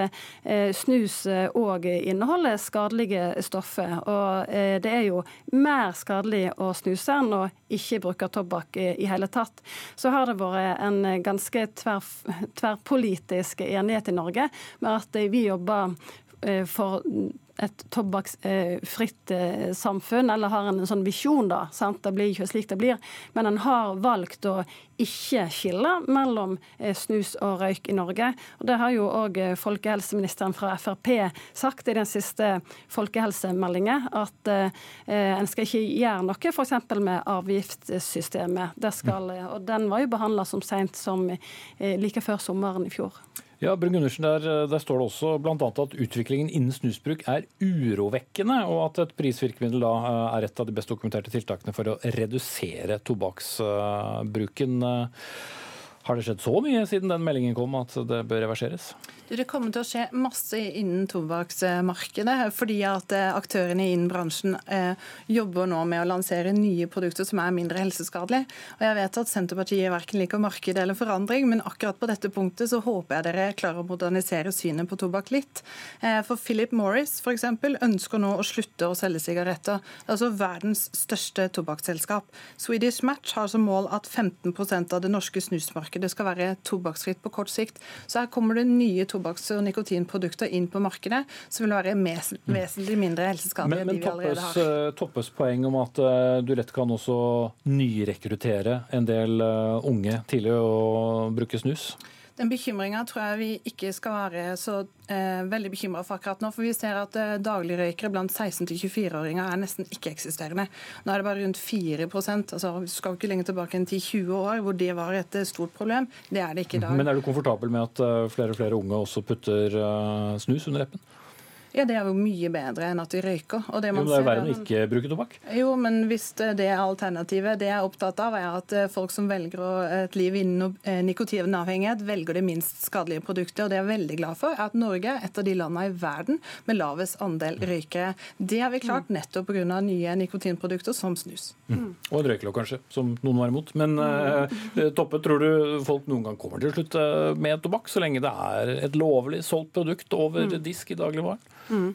snus òg inneholder skadelige stoffer. Og det er jo mer skadelig å snuse enn å ikke bruke tobakk i, i hele tatt. Så har det vært en ganske ganske tverr, tverrpolitisk enighet i Norge med at vi jobber eh, for et tobakksfritt eh, samfunn, eller har en sånn visjon, da. Sant? Det blir ikke slik det blir. Men en har valgt å ikke skille mellom eh, snus og røyk i Norge. Og Det har jo òg folkehelseministeren fra Frp sagt i den siste folkehelsemeldingen, at en skal ikke gjøre noe f.eks. med avgiftssystemet. Det skal, og Den var jo behandla som seint som like før sommeren i fjor.
Ja, Brun Gundersen, der, der, står det også bl.a. at utviklingen innen snusbruk er urovekkende, og at et prisvirkemiddel da eh, er et av de best dokumenterte tiltakene for å redusere tobakksbruken. Har det skjedd så mye siden den meldingen kom at det bør reverseres?
Det kommer til å skje masse innen tobakksmarkedet. fordi at eh, aktørene innen bransjen eh, jobber nå med å lansere nye produkter som er mindre helseskadelige. Og Jeg vet at Senterpartiet verken liker marked eller forandring, men akkurat på dette punktet så håper jeg dere klarer å modernisere synet på tobakk litt. Eh, for Philip Morris f.eks. ønsker nå å slutte å selge sigaretter. Er altså verdens største tobakksselskap. Swedish Match har som mål at 15% av det norske snusmarkedet markedet skal være tobakksfritt på kort sikt. Så her kommer det nye tobakks- og nikotinprodukter inn på markedet som vil være mes vesentlig mindre helseskadelige enn de vi allerede har. Men
eh, Toppes poeng om at eh, du lett kan også nyrekruttere en del eh, unge til å bruke snus?
Den bekymringa tror jeg vi ikke skal være så eh, veldig bekymra for akkurat nå. For vi ser at eh, dagligrøykere blant 16-24-åringer er nesten ikke-eksisterende. Nå er det bare rundt 4% altså Vi skal ikke lenger tilbake enn 10-20 år hvor det var et eh, stort problem. Det er det ikke i dag.
Men er du komfortabel med at uh, flere og flere unge også putter uh, snus under leppen?
Ja, Det er jo mye bedre enn at de røyker.
Og det, jo, det er verre enn å ikke bruke tobakk?
Jo, men hvis det er alternativet Det jeg er opptatt av, er at eh, folk som velger et liv innen eh, nikotinavhengighet, velger det minst skadelige produktet. Og det jeg er veldig glad for, er at Norge er et av de landene i verden med lavest andel røykere. Det har vi klart nettopp pga. nye nikotinprodukter som snus.
Mm. Og en røykelokk, kanskje, som noen var imot. Men eh, Toppe, tror du folk noen gang kommer til å slutte med tobakk, så lenge det er et lovlig solgt produkt over mm. disk i dagligvaren? Mm.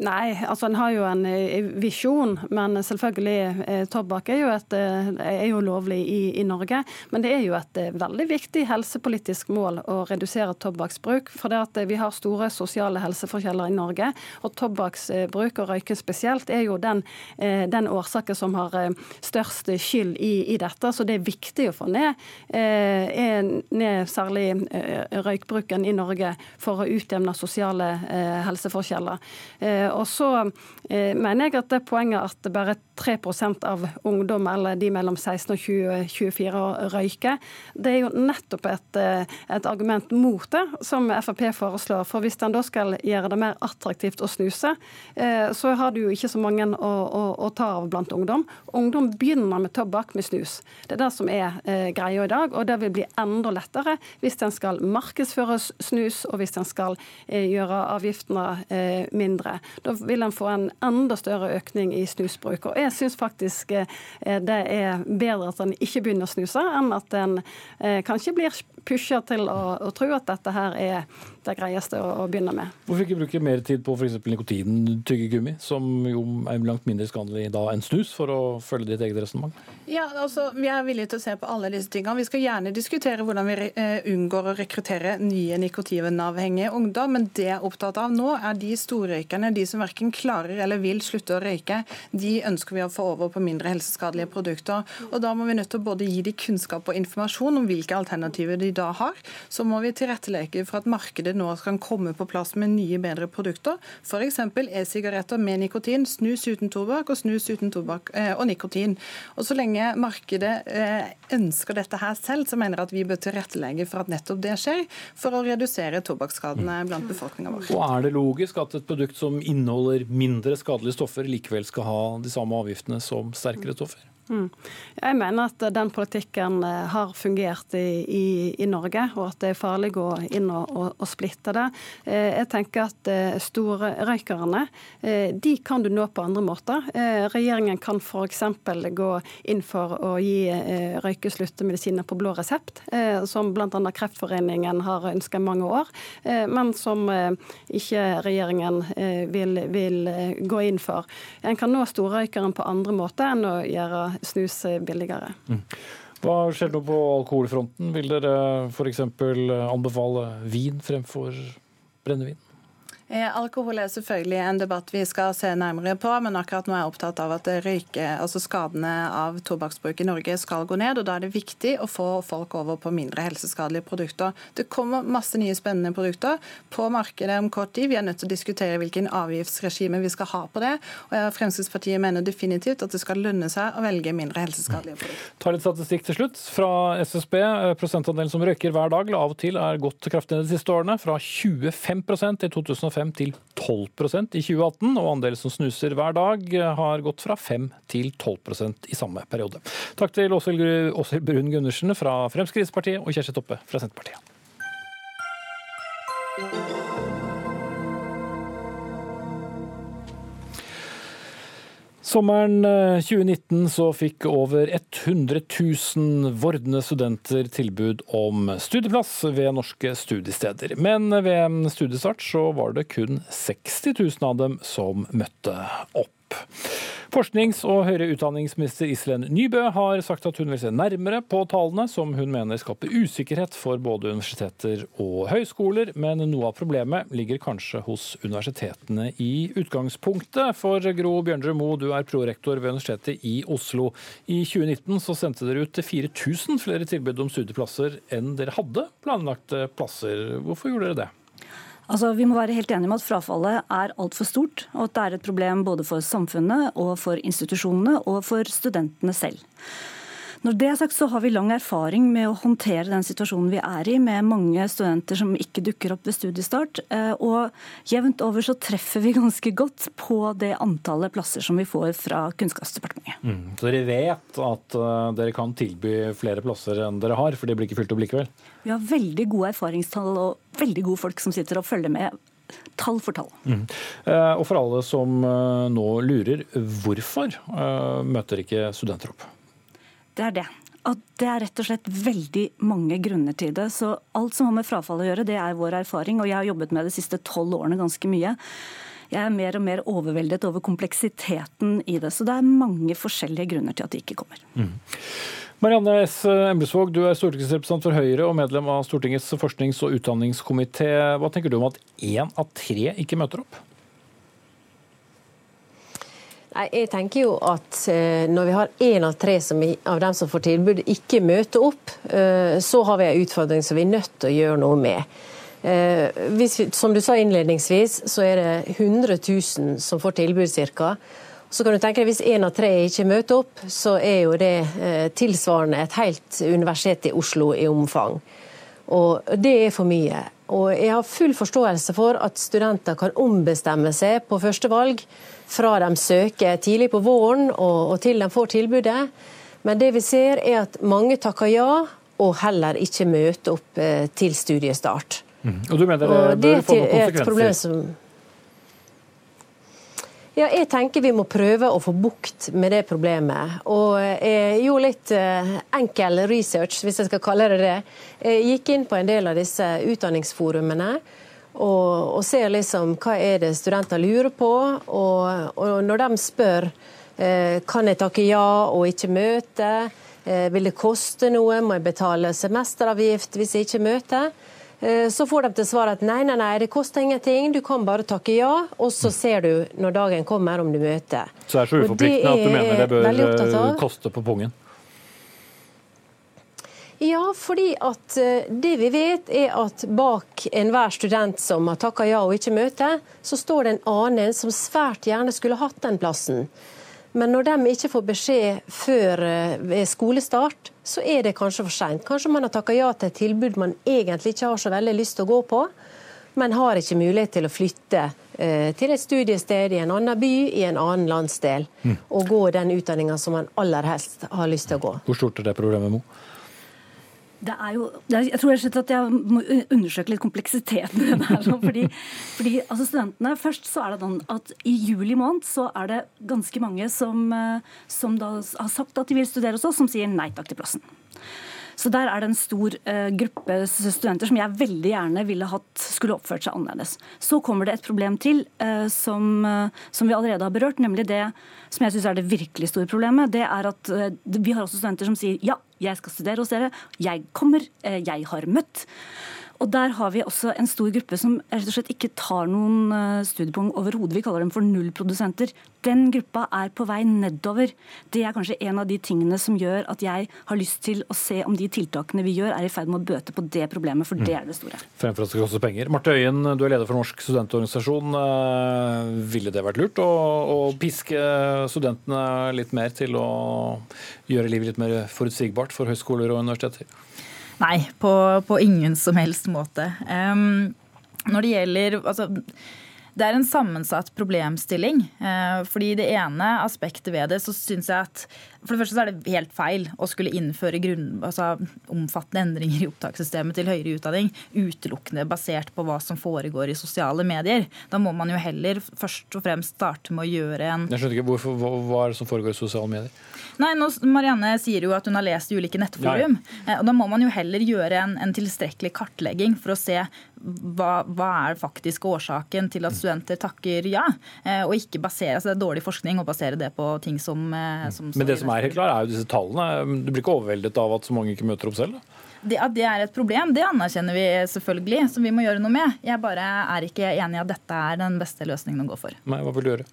Nei, altså en har jo en eh, visjon, men selvfølgelig eh, tobakk er jo, et, eh, er jo lovlig i, i, Norge. Men det er jo et veldig viktig helsepolitisk mål å redusere tobakksbruk. For det at vi har store sosiale helseforskjeller i Norge, og tobakksbruk og røyking spesielt er jo den, den årsaken som har størst skyld i, i, dette. Så det er viktig å få ned, ned særlig røykbruken i Norge for å utjevne sosiale helseforskjeller alder. Eh, og så eh, mener jeg at det poenget at bare 3 av ungdom eller de mellom 16 og 20, 24 år røyker, det er jo nettopp et, eh, et argument mot det, som Frp foreslår. For hvis en da skal gjøre det mer attraktivt å snuse, så har du jo ikke så mange å, å, å ta av blant ungdom. Ungdom begynner med tobakk med snus. Det er det som er greia i dag, og det vil bli enda lettere hvis en skal markedsføre snus, og hvis en skal gjøre avgiftene mindre. Da vil en få en enda større økning i snusbruk. Og jeg syns faktisk eh, det er bedre at en ikke begynner å snuse, enn at en eh, kanskje blir pusha til å, å tro at dette her er det greieste å, å begynne med.
Hvorfor ikke bruke mer tid på f.eks. nikotintyggegummi, som jo er langt mindre skadelig da enn snus, for å følge ditt eget resonnement?
Ja, altså, Vi er villige til å se på alle disse tingene. Vi skal gjerne diskutere hvordan vi uh, unngår å rekruttere nye nikotinavhengige ungdom, men det jeg er opptatt av nå, er de storrøykerne, de som verken klarer eller vil slutte å røyke. De ønsker vi å få over på mindre helseskadelige produkter. Og Da må vi nødt til å både gi de kunnskap og informasjon om hvilke alternativer de da har. Så må vi tilrettelegge for at markedet nå kan komme på plass med nye, bedre produkter. F.eks. e-sigaretter med nikotin, snus uten tobakk og snus uten tobakk eh, og nikotin. Og så lenge lenge markedet eh, ønsker dette her selv, så mener jeg at vi bør tilrettelegge for at nettopp det skjer, for å redusere tobakksskadene blant befolkninga vår.
Og Er det logisk at et produkt som inneholder mindre skadelige stoffer, likevel skal ha de samme avgiftene som sterkere stoffer?
Mm. Jeg mener at den politikken eh, har fungert i, i, i, Norge, og at det er farlig å gå inn og, og, og splitte det. Eh, jeg tenker at eh, storrøykerne de kan du nå på andre måter. Regjeringen kan f.eks. gå inn for å gi røykesluttmedisiner på blå resept, som bl.a. Kreftforeningen har ønska mange år, men som ikke regjeringen vil, vil gå inn for. En kan nå storrøykeren på andre måter enn å gjøre snus billigere. Mm.
Hva skjer nå på alkoholfronten? Vil dere f.eks. anbefale vin fremfor brennevin?
Eh, alkohol er selvfølgelig en debatt vi skal se nærmere på, men akkurat nå er jeg opptatt av at røyke, altså skadene av tobakksbruk i Norge skal gå ned. og Da er det viktig å få folk over på mindre helseskadelige produkter. Det kommer masse nye spennende produkter på markedet om kort tid. Vi er nødt til å diskutere hvilken avgiftsregime vi skal ha på det. og Fremskrittspartiet mener definitivt at det skal lønne seg å velge mindre helseskadelige produkter.
Ta litt statistikk til slutt. Fra SSB, eh, prosentandelen som røyker hver dag, av og til er gått kraftig ned de siste årene. Fra 25% i 2005 5 til 12% i 2018, og andelen som snuser hver dag har gått fra 5 til 12% i samme periode. Takk til Åshild Brun Gundersen fra Fremskrittspartiet og Kjersti Toppe fra Senterpartiet. Sommeren 2019 eh, så fikk over 100 000 vordende studenter tilbud om studieplass ved norske studiesteder. Men ved studiestart så var det kun 60 000 av dem som møtte opp. Forsknings- og høyere utdanningsminister Iselin Nybø har sagt at hun vil se nærmere på tallene, som hun mener skaper usikkerhet for både universiteter og høyskoler. Men noe av problemet ligger kanskje hos universitetene i utgangspunktet. For Gro Bjørndrud Moe, du er prorektor ved Universitetet i Oslo. I 2019 så sendte dere ut 4000 flere tilbud om studieplasser enn dere hadde planlagte plasser. Hvorfor gjorde dere det?
Altså, vi må være helt enige om at frafallet er altfor stort, og at det er et problem både for samfunnet og for institusjonene og for studentene selv. Når det er sagt, så har vi lang erfaring med å håndtere den situasjonen vi er i, med mange studenter som ikke dukker opp ved studiestart. Eh, og jevnt over så treffer vi ganske godt på det antallet plasser som vi får fra Kunnskapsdepartementet.
Mm. Så dere vet at uh, dere kan tilby flere plasser enn dere har, for det blir ikke fylt opp likevel?
Vi har veldig gode erfaringstall og veldig gode folk som sitter og følger med tall for tall. Mm.
Uh, og for alle som nå lurer, hvorfor møter ikke studenter opp?
Det er det. At det er rett og slett veldig mange grunner til det. Så alt som har med frafall å gjøre, det er vår erfaring. Og jeg har jobbet med det de siste tolv årene ganske mye. Jeg er mer og mer overveldet over kompleksiteten i det. Så det er mange forskjellige grunner til at de ikke kommer. Mm.
Marianne S. Embresvåg, du er stortingsrepresentant for Høyre og medlem av Stortingets forsknings- og utdanningskomité. Hva tenker du om at én av tre ikke møter opp?
Nei, jeg tenker jo at eh, Når vi har én av tre som, av dem som får tilbud, ikke møter opp, eh, så har vi en utfordring som vi er nødt til å gjøre noe med. Eh, hvis, som du sa innledningsvis, så er det 100 000 som får tilbud ca. Så kan du tenke deg Hvis én av tre ikke møter opp, så er jo det tilsvarende et helt universitet i Oslo i omfang. Og Det er for mye. Og Jeg har full forståelse for at studenter kan ombestemme seg på førstevalg fra de søker tidlig på våren og, og til de får tilbudet. Men det vi ser er at mange takker ja, og heller ikke møter opp eh, til studiestart.
Mm. Og du mener det, det bør få noen konsekvenser?
Ja, jeg tenker vi må prøve å få bukt med det problemet. Og jeg gjorde litt eh, enkel research, hvis jeg skal kalle det det. Jeg gikk inn på en del av disse utdanningsforumene og, og ser liksom hva er det studenter lurer på. Og, og når de spør eh, kan jeg takke ja og ikke møte, eh, vil det koste noe, må jeg betale semesteravgift hvis jeg ikke møter, eh, så får de til svar at nei, nei, nei, det koster ingenting, du kan bare takke ja, og så ser du når dagen kommer om du møter.
Så det er så uforpliktende at du mener det bør eh, koste på pungen?
Ja, fordi at eh, det vi vet er at bak enhver student som har takka ja og ikke møter, så står det en annen som svært gjerne skulle hatt den plassen. Men når de ikke får beskjed før eh, skolestart, så er det kanskje for seint. Kanskje man har takka ja til et tilbud man egentlig ikke har så veldig lyst til å gå på, men har ikke mulighet til å flytte eh, til et studiested i en annen by, i en annen landsdel, mm. og gå den utdanninga som man aller helst har lyst til å gå.
Hvor stort er det problemet, Mo?
Det er jo, jeg tror at jeg må undersøke litt kompleksiteten i det her. Fordi, fordi altså studentene, Først så er det sånn at i juli måned så er det ganske mange som, eh, som da har sagt at de vil studere hos oss, som sier nei takk til plassen. Så der er det en stor uh, gruppe studenter som jeg veldig gjerne ville hatt skulle oppført seg annerledes. Så kommer det et problem til uh, som, uh, som, vi allerede har berørt, nemlig det som jeg syns er det virkelig store problemet. Det er at vi har også studenter som sier ja, jeg skal studere hos dere, jeg kommer, jeg har møtt. Og Der har vi også en stor gruppe som rett og slett ikke tar noen eh, studiepoeng overhodet. Vi kaller dem for nullprodusenter. Den gruppa er på vei nedover. Det er kanskje en av de tingene som gjør at jeg har lyst til å se om de tiltakene vi gjør, er i ferd med å bøte på det problemet, for det er det store.
Fremfor at det skal koste penger. Marte Øyen, du er leder for Norsk studentorganisasjon. Eh, ville det vært lurt å, å piske studentene litt mer til å gjøre livet litt mer forutsigbart for høyskoler og universiteter?
Nei, på, på ingen som helst måte. Um, når det gjelder altså, det er en sammensatt problemstilling. Eh, fordi det ene aspektet ved det, så syns jeg at for det første så er det helt feil å skulle innføre grunn, altså, omfattende endringer i opptakssystemet til høyere utdanning utelukkende basert på hva som foregår i sosiale medier. Da må man jo heller først og fremst starte med å gjøre en
Jeg skjønner ikke, hvorfor, Hva, hva er det som foregår i sosiale medier?
Nei, nå, Marianne sier jo at hun har lest ulike nettforum. Ja, ja. Eh, og Da må man jo heller gjøre en, en tilstrekkelig kartlegging for å se hva, hva, er faktisk årsaken til at studenter takker ja, eh, og ikke basere altså Det er dårlig forskning å basere det på ting som, eh, som
Men det som er helt klar, er jo disse tallene. Du blir ikke overveldet av at så mange ikke møter opp selv? da?
Det, at det er et problem, det anerkjenner vi selvfølgelig, som vi må gjøre noe med. Jeg bare er ikke enig i at dette er den beste løsningen å gå for.
Nei, Hva vil du gjøre?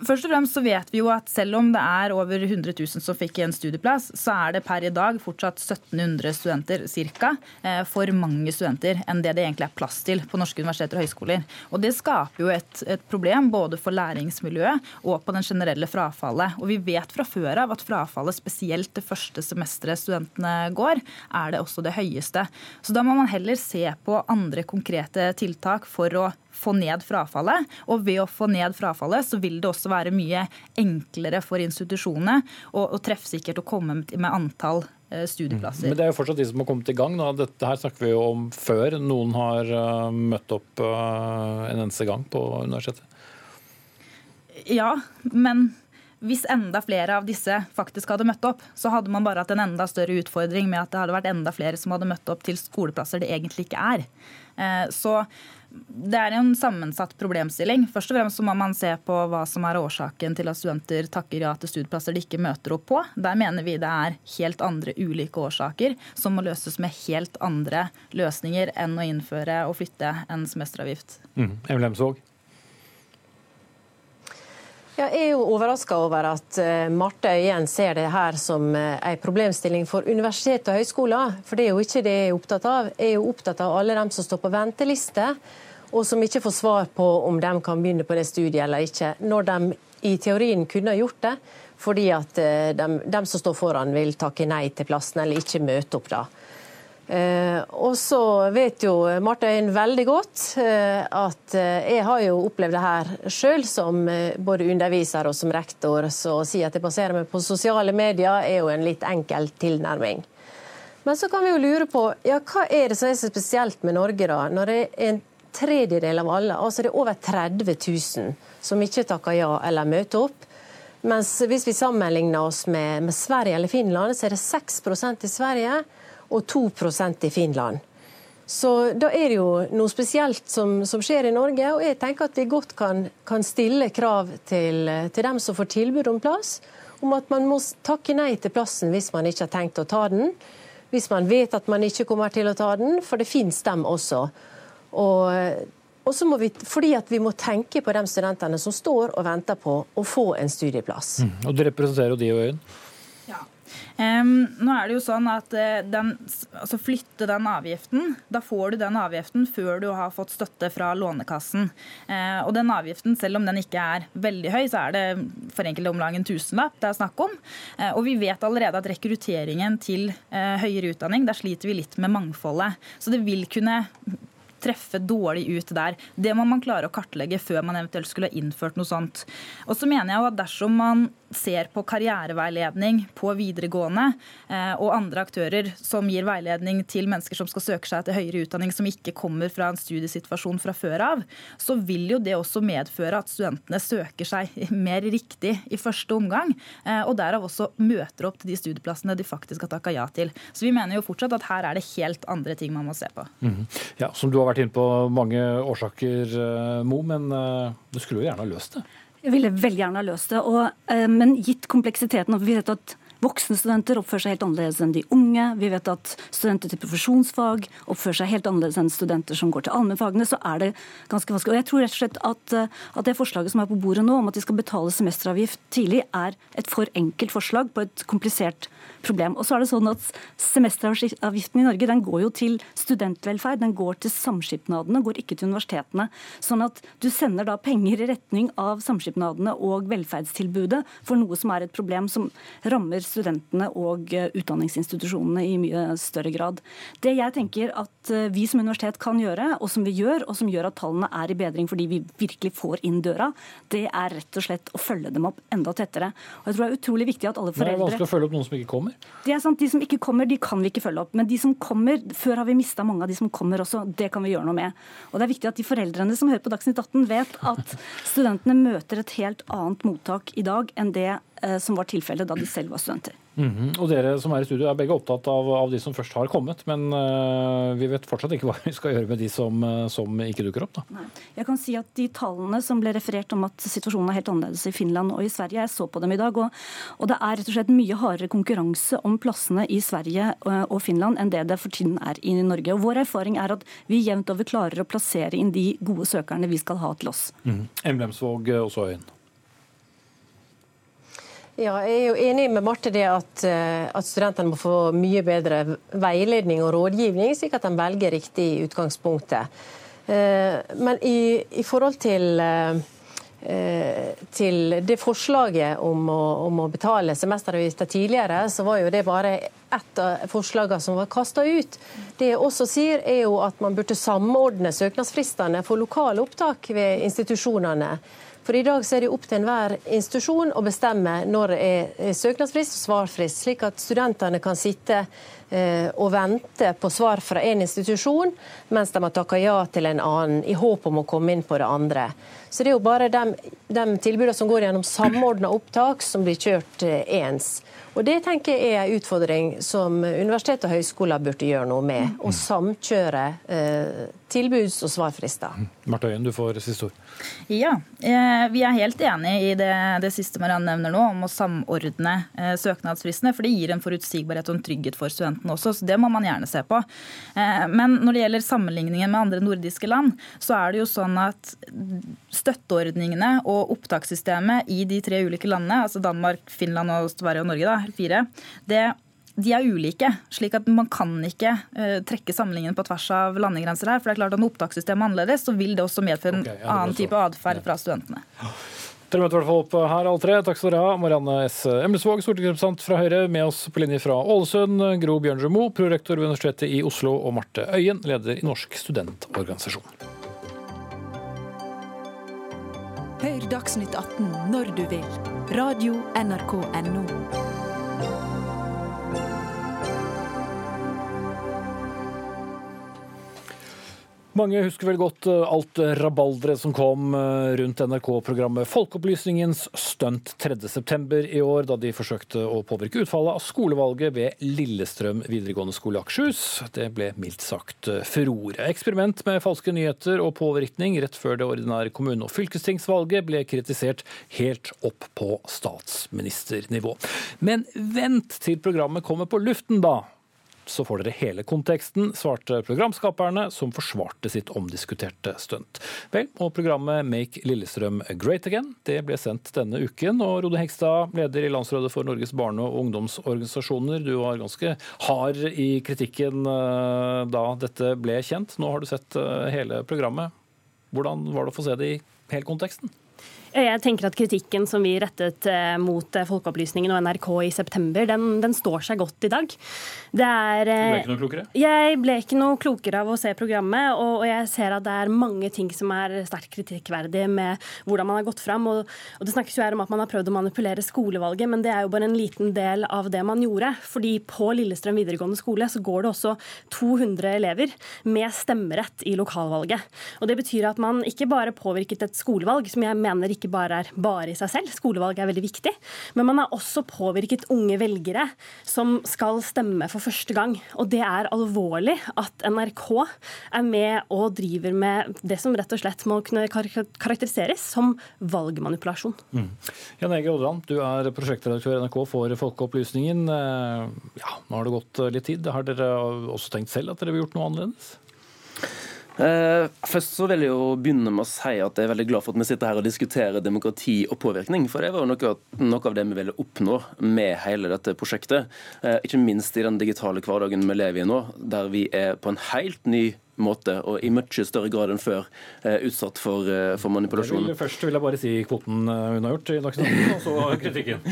Først og fremst så vet vi jo at selv om det er over 100 000 som fikk en studieplass, så er det per i dag fortsatt 1700 studenter cirka, eh, for mange studenter enn det det egentlig er plass til på norske universiteter og høyskoler. Og Det skaper jo et, et problem både for læringsmiljøet og på den generelle frafallet. Og Vi vet fra før av at frafallet, spesielt det første semesteret studentene går, er det også det høyeste. Så Da må man heller se på andre konkrete tiltak for å få ned frafallet. Og ved å få ned frafallet, så vil det også være mye enklere for institusjonene og, og treffsikkert å komme med antall eh, studieplasser.
Men det er jo fortsatt de som har kommet i gang. Da. Dette her snakker vi jo om før noen har uh, møtt opp uh, en eneste gang på universitetet.
Ja, men hvis enda flere av disse faktisk hadde møtt opp, så hadde man bare hatt en enda større utfordring med at det hadde vært enda flere som hadde møtt opp til skoleplasser det egentlig ikke er. Så det er en sammensatt problemstilling. Først og fremst så må man se på hva som er årsaken til at studenter takker ja til studieplasser de ikke møter opp på. Der mener vi det er helt andre ulike årsaker som må løses med helt andre løsninger enn å innføre og flytte en semesteravgift.
Mm. Emil
Jeg er jo overraska over at uh, Marte Øyen ser det her som uh, en problemstilling for universitet og høyskoler. For det er jo ikke det jeg er opptatt av. Jeg er jo opptatt av alle dem som står på venteliste, og som ikke får svar på om de kan begynne på det studiet eller ikke. Når de i teorien kunne ha gjort det, fordi at de, de, som står foran vil takke nei til plassen eller ikke møte opp da. Eh, og så vet jo Martin veldig godt eh, at eh, jeg har jo opplevd det her sjøl som både underviser og som rektor. Så å si at jeg baserer meg på sosiale medier er jo en litt enkel tilnærming. Men så kan vi jo lure på ja, hva er det som er så spesielt med Norge, da? Når det er en tredjedel av alle, altså det er over 30 000 som ikke takker ja eller møter opp. Mens hvis vi sammenligner oss med, med Sverige eller Finland, så er det 6% i Sverige og 2% i Finland. Så da er det jo noe spesielt som, som, skjer i Norge, og jeg tenker at vi godt kan, kan stille krav til, til, dem som får tilbud om plass, om at man må takke nei til plassen hvis man ikke har tenkt å ta den. Hvis man vet at man ikke kommer til å ta den, for det finnes dem også. Og, og så må vi, fordi at vi må tenke på de studentene som står og venter på å få en studieplass.
Mm. Og Du representerer jo de og Øyen?
Um, nå er det jo sånn at uh, den, altså Flytte den avgiften. Da får du den avgiften før du har fått støtte fra Lånekassen. Uh, og den avgiften, selv om den ikke er veldig høy, så er det for enkelte om lag en tusenlapp det er snakk om. Uh, og vi vet allerede at rekrutteringen til høyere utdanning, der sliter vi litt med mangfoldet. Så det vil kunne treffe dårlig ut der. Det må man klare å kartlegge før man eventuelt skulle ha innført noe sånt. Og så mener jeg at dersom man ser på karriereveiledning på videregående eh, og andre aktører som gir veiledning til mennesker som skal søke seg til høyere utdanning som ikke kommer fra en studiesituasjon fra før av, så vil jo det også medføre at studentene søker seg mer riktig i første omgang, eh, og derav også møter opp til de studieplassene de faktisk har takka ja til. Så vi mener jo fortsatt at her er det helt andre ting man må se på.
Mm. Ja, Som du har vært inne på mange årsaker, eh, Mo, men du skulle jo gjerne ha løst det?
Jeg ville veldig gjerne ha løst det. Og, eh, men gitt kompleksiteten og vi vet at Voksne studenter oppfører seg helt annerledes enn de unge. Vi vet at studenter til profesjonsfag oppfører seg helt annerledes enn studenter som går til allmennfagene. Så er det ganske vanskelig. Og jeg tror rett og slett at, eh, at, det forslaget som er på bordet nå, om at de skal betale semesteravgift tidlig, er et for enkelt forslag på et komplisert problem. Og så er det sånn at Semesteravgiften i Norge den går jo til studentvelferd, den går til samskipnadene, går ikke til universitetene. Sånn at du sender da penger i retning av samskipnadene og velferdstilbudet for noe som er et problem som rammer studentene og eh, utdanningsinstitusjonene i mye større grad. Det jeg tenker at eh, vi som universitet kan gjøre, og som vi gjør, og som gjør at tallene er i bedring fordi vi virkelig får inn døra, det er rett og slett å følge dem opp enda tettere. Og jeg tror Det er utrolig viktig at alle foreldre...
Det er vanskelig å følge opp noen som ikke kommer?
Det er sant, De som ikke kommer, de kan vi ikke følge opp. Men de som kommer, før har vi mista mange av de som kommer også. Det kan vi gjøre noe med. Og det er viktig at de foreldrene som hører på Dagsnytt 18, vet at studentene møter et helt annet mottak i dag enn det som var tilfellet da de selv var studenter.
Mm -hmm. Og Dere som er i studio er begge opptatt av, av de som først har kommet, men uh, vi vet fortsatt ikke hva vi skal gjøre med de som, uh, som ikke dukker opp. Da.
Nei. Jeg kan si at De tallene som ble referert om at situasjonen er helt annerledes i Finland og i Sverige, jeg så på dem i dag. Og, og det er rett og slett mye hardere konkurranse om plassene i Sverige og Finland enn det det for tiden er i Norge. Og Vår erfaring er at vi jevnt over klarer å plassere inn de gode søkerne vi skal ha til oss.
Mm. Emlemsvåg også Øyen.
Ja, jeg er jo enig med Marte det at, eh, at, studentene må få mye bedre veiledning og rådgivning, slik at de velger riktig i utgangspunktet. Eh, men i, i forhold til Eh, til det forslaget om å, om å betale semesteravgifter tidligere, så var jo det bare ett av forslagene som var kasta ut. Det jeg også sier, er jo at man burde samordne søknadsfristene for lokale opptak ved institusjonene. For I dag er det opp til enhver institusjon å bestemme når det er søknadsfrist og svarfrist, slik at studentene kan sitte Eh, og vente på svar fra en institusjon, mens de har takka ja til en annen, i håp om å komme inn på det andre. Så det er jo bare de, de tilbudene som går gjennom samordna opptak, som blir kjørt eh, ens. Og Det tenker jeg er en utfordring som universitet og høyskoler burde gjøre noe med. Å samkjøre eh, tilbuds- og svarfrister.
Marte Øyen, du får siste ord.
Ja, eh, vi er helt enig i det, det siste Mariann nevner nå, om å samordne eh, søknadsfristene. For det gir en forutsigbarhet og en trygghet for studentene også, så det må man gjerne se på. Eh, men når det gjelder sammenligningen med andre nordiske land, så er det jo sånn at støtteordningene og opptakssystemet i de tre ulike landene, altså Danmark, Finland og Sverige og Norge, da, fire, det de er ulike. slik at Man kan ikke uh, trekke sammenligningen på tvers av landegrenser her. for det er klart at Når opptakssystemet er annerledes, så vil det også medføre en okay, ja, annen type atferd fra studentene.
Dere møter i hvert fall opp her, alle tre. Takk skal dere ha. Marianne S. Emlesvåg, stortingsrepresentant fra Høyre, med oss på linje fra Ålesund. Gro Bjørnrud prorektor ved Universitetet i Oslo. Og Marte Øyen, leder i Norsk studentorganisasjon.
Hør Dagsnytt 18 når du vil. Radio NRK Radio.nrk.no.
Mange husker vel godt eh, alt rabalderet som kom eh, rundt NRK-programmet Folkeopplysningens stunt 3.9. i år, da de forsøkte å påvirke utfallet av skolevalget ved Lillestrøm videregående skole Akershus. Det ble mildt sagt eh, furore. Eksperiment med falske nyheter og påvirkning rett før det ordinære kommune- og fylkestingsvalget ble kritisert helt opp på statsministernivå. Men vent til programmet kommer på luften, da så får dere hele konteksten, svarte programskaperne, som forsvarte sitt omdiskuterte stunt. Vel, og programmet Make Lillestrøm Great Again det ble sendt denne uken. Og Rode Hegstad, leder i Landsrådet for Norges barne- og ungdomsorganisasjoner, du var ganske hard i kritikken eh, da dette ble kjent. Nå har du sett eh, hele programmet. Hvordan var det å få se det i hele konteksten?
Jeg tenker at Kritikken som vi rettet eh, mot eh, Folkeopplysningen og NRK i september, den, den står seg godt i dag.
Det er, du ble ikke noe klokere?
Jeg ble ikke noe klokere av å se programmet. Og, jeg ser at det er mange ting som er sterkt kritikkverdig med hvordan man har gått fram. Og, og, Det snakkes jo her om at man har prøvd å manipulere skolevalget, men det er jo bare en liten del av det man gjorde. Fordi på Lillestrøm videregående skole så går det også 200 elever med stemmerett i lokalvalget. Og Det betyr at man ikke bare påvirket et skolevalg, som jeg mener ikke ikke bare er bare i seg selv. Skolevalg er veldig viktig. Men man har også påvirket unge velgere som skal stemme for første gang. Og det er alvorlig at NRK er med og driver med det som rett og slett må kunne karakteriseres som valgmanipulasjon. Mm.
Jan Ege Odland, du er prosjektredaktør i NRK for Folkeopplysningen. Eh, ja, nå har det gått litt tid. Har dere også tenkt selv at dere vil gjort noe annerledes?
Uh, først så vil jeg jo begynne med å si at jeg er veldig glad for at vi sitter her og diskuterer demokrati og påvirkning. For det var jo noe, noe av det vi ville oppnå med hele dette prosjektet. Uh, ikke minst i den digitale hverdagen vi lever i nå, der vi er på en helt ny måte, og i mye større grad enn før uh, utsatt for, for manipulasjon.
Vil, først vil jeg bare si kvoten hun har gjort i Dagsnytt og så kritikken.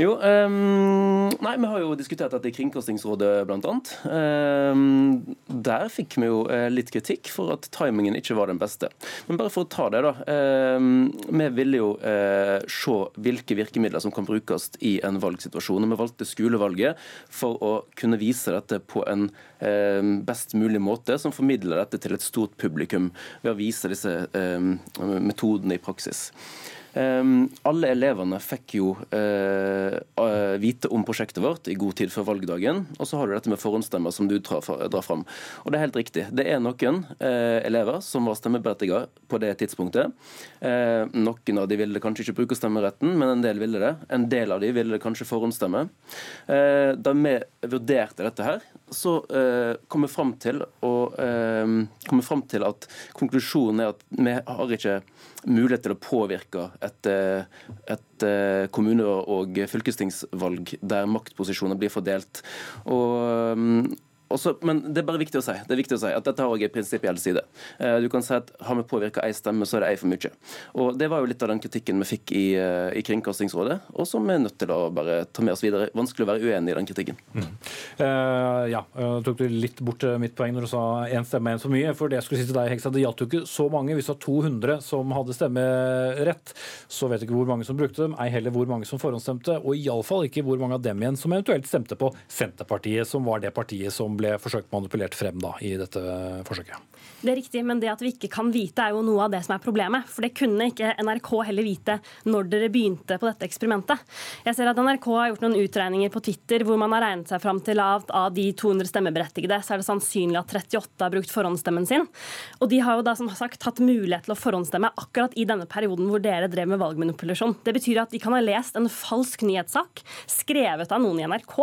Jo, um, nei, vi har jo diskutert dette i Kringkastingsrådet bl.a. Um, der fikk vi jo uh, litt kritikk for at timingen ikke var den beste. Men bare for å ta det, da. Um, vi ville jo uh, se hvilke virkemidler som kan brukes i en valgsituasjon. Og vi valgte skolevalget for å kunne vise dette på en uh, best mulig måte, som formidler dette til et stort publikum, ved å vise disse metodene i praksis. Ehm, alle elevene fikk jo eh, vite om prosjektet vårt i god tid før valgdagen. Og så har du dette med forhåndsstemmer som du drar fram. Og det er helt riktig. Det er noen eh, elever som var stemmeberettiget på det tidspunktet. Eh, noen av de ville kanskje ikke bruke stemmeretten, men en del ville det. En del av de ville kanskje forhåndsstemme. Da vi vurderte dette her, så kom vi fram til, å, kom vi fram til at konklusjonen er at vi har ikke mulighet til å påvirke et, et kommune- og fylkestingsvalg der maktposisjoner blir fordelt. Og mm, også, men det er bare viktig å si det er viktig å si at dette har også en prinsipiell side. Eh, du kan si at Har vi påvirka ei stemme, så er det ei for mye. Og Det var jo litt av den kritikken vi fikk i, eh, i Kringkastingsrådet, og som vi er nødt til å bare ta med oss videre. Vanskelig å være uenig i den kritikken. Mm.
Uh, ja, uh, tok du litt bort mitt poeng når du sa én stemme, én for mye. For det jeg skulle si til deg, Heksa, det gjaldt jo ikke så mange. Hvis det var 200 som hadde stemmerett, så vet du ikke hvor mange som brukte dem, ei heller hvor mange som forhåndsstemte, og iallfall ikke hvor mange av dem igjen som eventuelt stemte på Senterpartiet, som var det partiet som ble forsøkt manipulert frem da, i dette forsøket.
Det er riktig, men det at vi ikke kan vite, er jo noe av det som er problemet. For det kunne ikke NRK heller vite når dere begynte på dette eksperimentet. Jeg ser at NRK har gjort noen utregninger på Twitter hvor man har regnet seg fram til at av de 200 stemmeberettigede, så er det sannsynlig at 38 har brukt forhåndsstemmen sin. Og de har jo da som sagt hatt mulighet til å forhåndsstemme akkurat i denne perioden hvor dere drev med valgmanipulasjon. Det betyr at de kan ha lest en falsk nyhetssak skrevet av noen i NRK,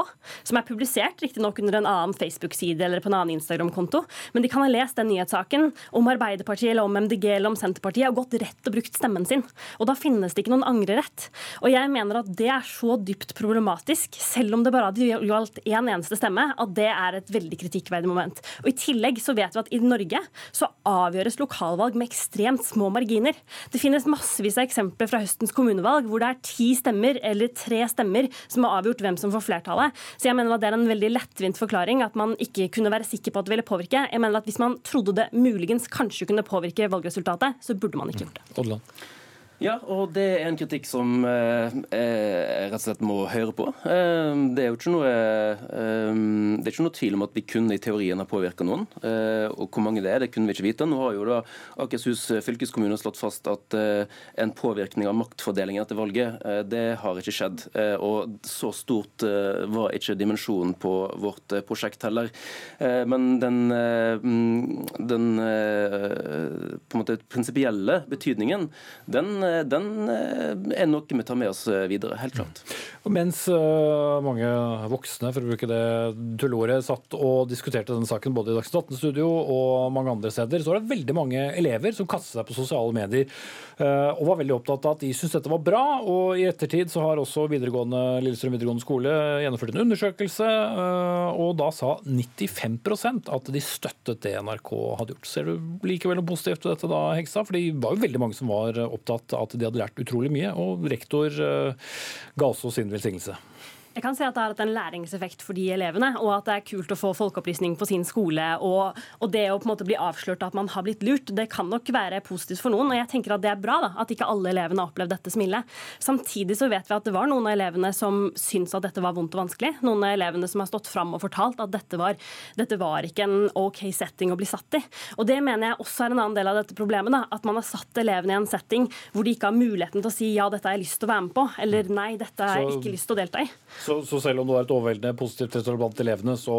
som er publisert riktignok under en annen Facebook-side eller på en annen Instagram-konto, men de kan ha lest den nyhetssaken saken om Arbeiderpartiet eller om MDG eller om Senterpartiet har gått rett og brukt stemmen sin. Og da finnes det ikke noen angrerett. Og jeg mener at det er så dypt problematisk, selv om det bare hadde gjaldt én eneste stemme, at det er et veldig kritikkverdig moment. Og I tillegg så vet vi at i Norge så avgjøres lokalvalg med ekstremt små marginer. Det finnes massevis av eksempler fra høstens kommunevalg hvor det er ti stemmer eller tre stemmer som har avgjort hvem som får flertallet. Så jeg mener at det er en veldig lettvint forklaring at man ikke kunne være sikker på at det ville påvirke. Jeg mener at Hvis man trodde det muligens kanskje kunne påvirke valgresultatet, så burde man ikke gjort det.
Odland.
Ja, og det er en kritikk som eh, jeg rett og slett må høre på. Eh, det er jo ikke noe, eh, det er ikke noe tvil om at vi kunne i teorien ha påvirka noen. Og hvor mange det er, det kunne vi ikke vite. Nå har jo da Akershus fylkeskommune slått fast at en påvirkning av maktfordelingen etter valget, det har ikke skjedd. Og så stort var ikke dimensjonen på vårt prosjekt heller. Men den, den på en måte prinsipielle betydningen, den Eh, den eh, er noe vi tar med oss eh, videre, helt klart.
Og mens mange voksne for å bruke det tullordet, satt og diskuterte denne saken både i Dagsnytt 18-studio og mange andre steder, så var det veldig mange elever som kastet seg på sosiale medier og var veldig opptatt av at de syntes dette var bra. Og i ettertid så har også videregående, Lillestrøm videregående skole gjennomført en undersøkelse, og da sa 95% at de støttet det NRK hadde gjort. Ser du likevel noe positivt ved dette da, Heksa? For det var jo veldig mange som var opptatt at de hadde lært utrolig mye, og rektor eh, ga også sin velsignelse.
Jeg kan si at det har hatt en læringseffekt for de elevene, og at det er kult å få folkeopplysning på sin skole. Og, og, det å på en måte bli avslørt at man har blitt lurt, det kan nok være positivt for noen. Og jeg tenker at det er bra da, at ikke alle elevene har opplevd dette som ille. Samtidig så vet vi at det var noen av elevene som syntes at dette var vondt og vanskelig. Noen av elevene som har stått fram og fortalt at dette var, dette var ikke en OK setting å bli satt i. Og det mener jeg også er en annen del av dette problemet. da, At man har satt elevene i en setting hvor de ikke har muligheten til å si ja, dette har jeg lyst til å være med på, eller nei, dette har jeg ikke lyst til å delta i.
Så, så, selv om du er et overveldende positivt resultat blant elevene, så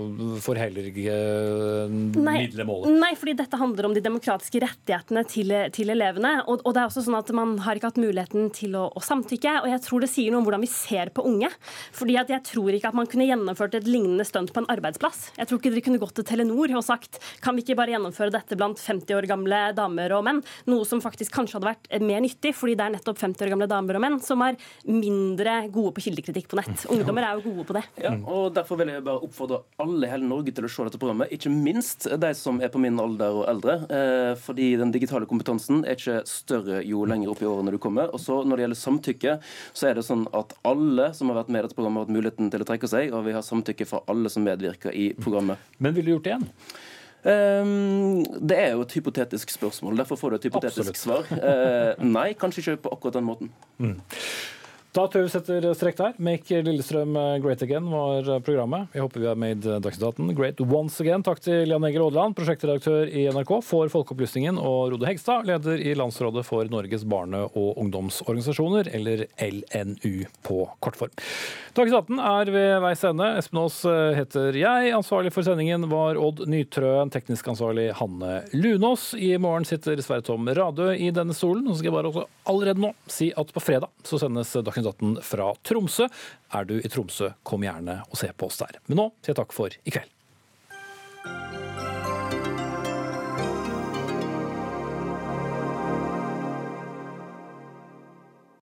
uh, får heller ikke uh, midle målet?
Nei, fordi dette handler om de demokratiske rettighetene til, til elevene. Og, og, det er også sånn at man har ikke hatt muligheten til å, å, samtykke. Og jeg tror det sier noe om hvordan vi ser på unge. Fordi at jeg tror ikke at man kunne gjennomført et lignende stunt på en arbeidsplass. Jeg tror ikke dere kunne gått til Telenor og sagt kan vi ikke bare gjennomføre dette blant 50 år gamle damer og menn? Noe som faktisk kanskje hadde vært mer nyttig, fordi det er nettopp 50 år gamle damer og menn som er mindre gode på kildekritikk på nett. Ungdommer er jo gode på det.
Ja, og Derfor vil jeg bare oppfordre alle i hele Norge til å se dette programmet. Ikke minst de som er på min alder og eldre. Eh, fordi den digitale kompetansen er ikke større jo lenger opp i årene du kommer. Og så Når det gjelder samtykke, så er det sånn at alle som har vært med i dette programmet, har hatt muligheten til å trekke seg, og vi har samtykke fra alle som medvirker i programmet.
Men ville du gjort det igjen?
Um, det er jo et hypotetisk spørsmål. Derfor får du et hypotetisk Absolutt. svar. Uh, nei, kanskje ikke på akkurat den måten. Mm.
Da tror jeg vi setter strekk der. Make Lillestrøm great again var programmet. Jeg håper vi har made Dagsnytt great once again. Takk til Jan Egil Aadland, prosjektredaktør i NRK for Folkeopplysningen, og Rode Hegstad, leder i Landsrådet for Norges barne- og ungdomsorganisasjoner, eller LNU på kortform. Dagsnytt er ved veis ende. Espen Aas heter jeg. Ansvarlig for sendingen var Odd Nytrøen, teknisk ansvarlig Hanne Lunås. I morgen sitter Sverre Tom Radø i denne stolen. Så skal jeg bare også allerede nå si at på fredag så sendes Dagsnytt 18 fra Tromsø. Er du i Tromsø, kom gjerne og se på oss der. Men nå sier jeg takk for i kveld.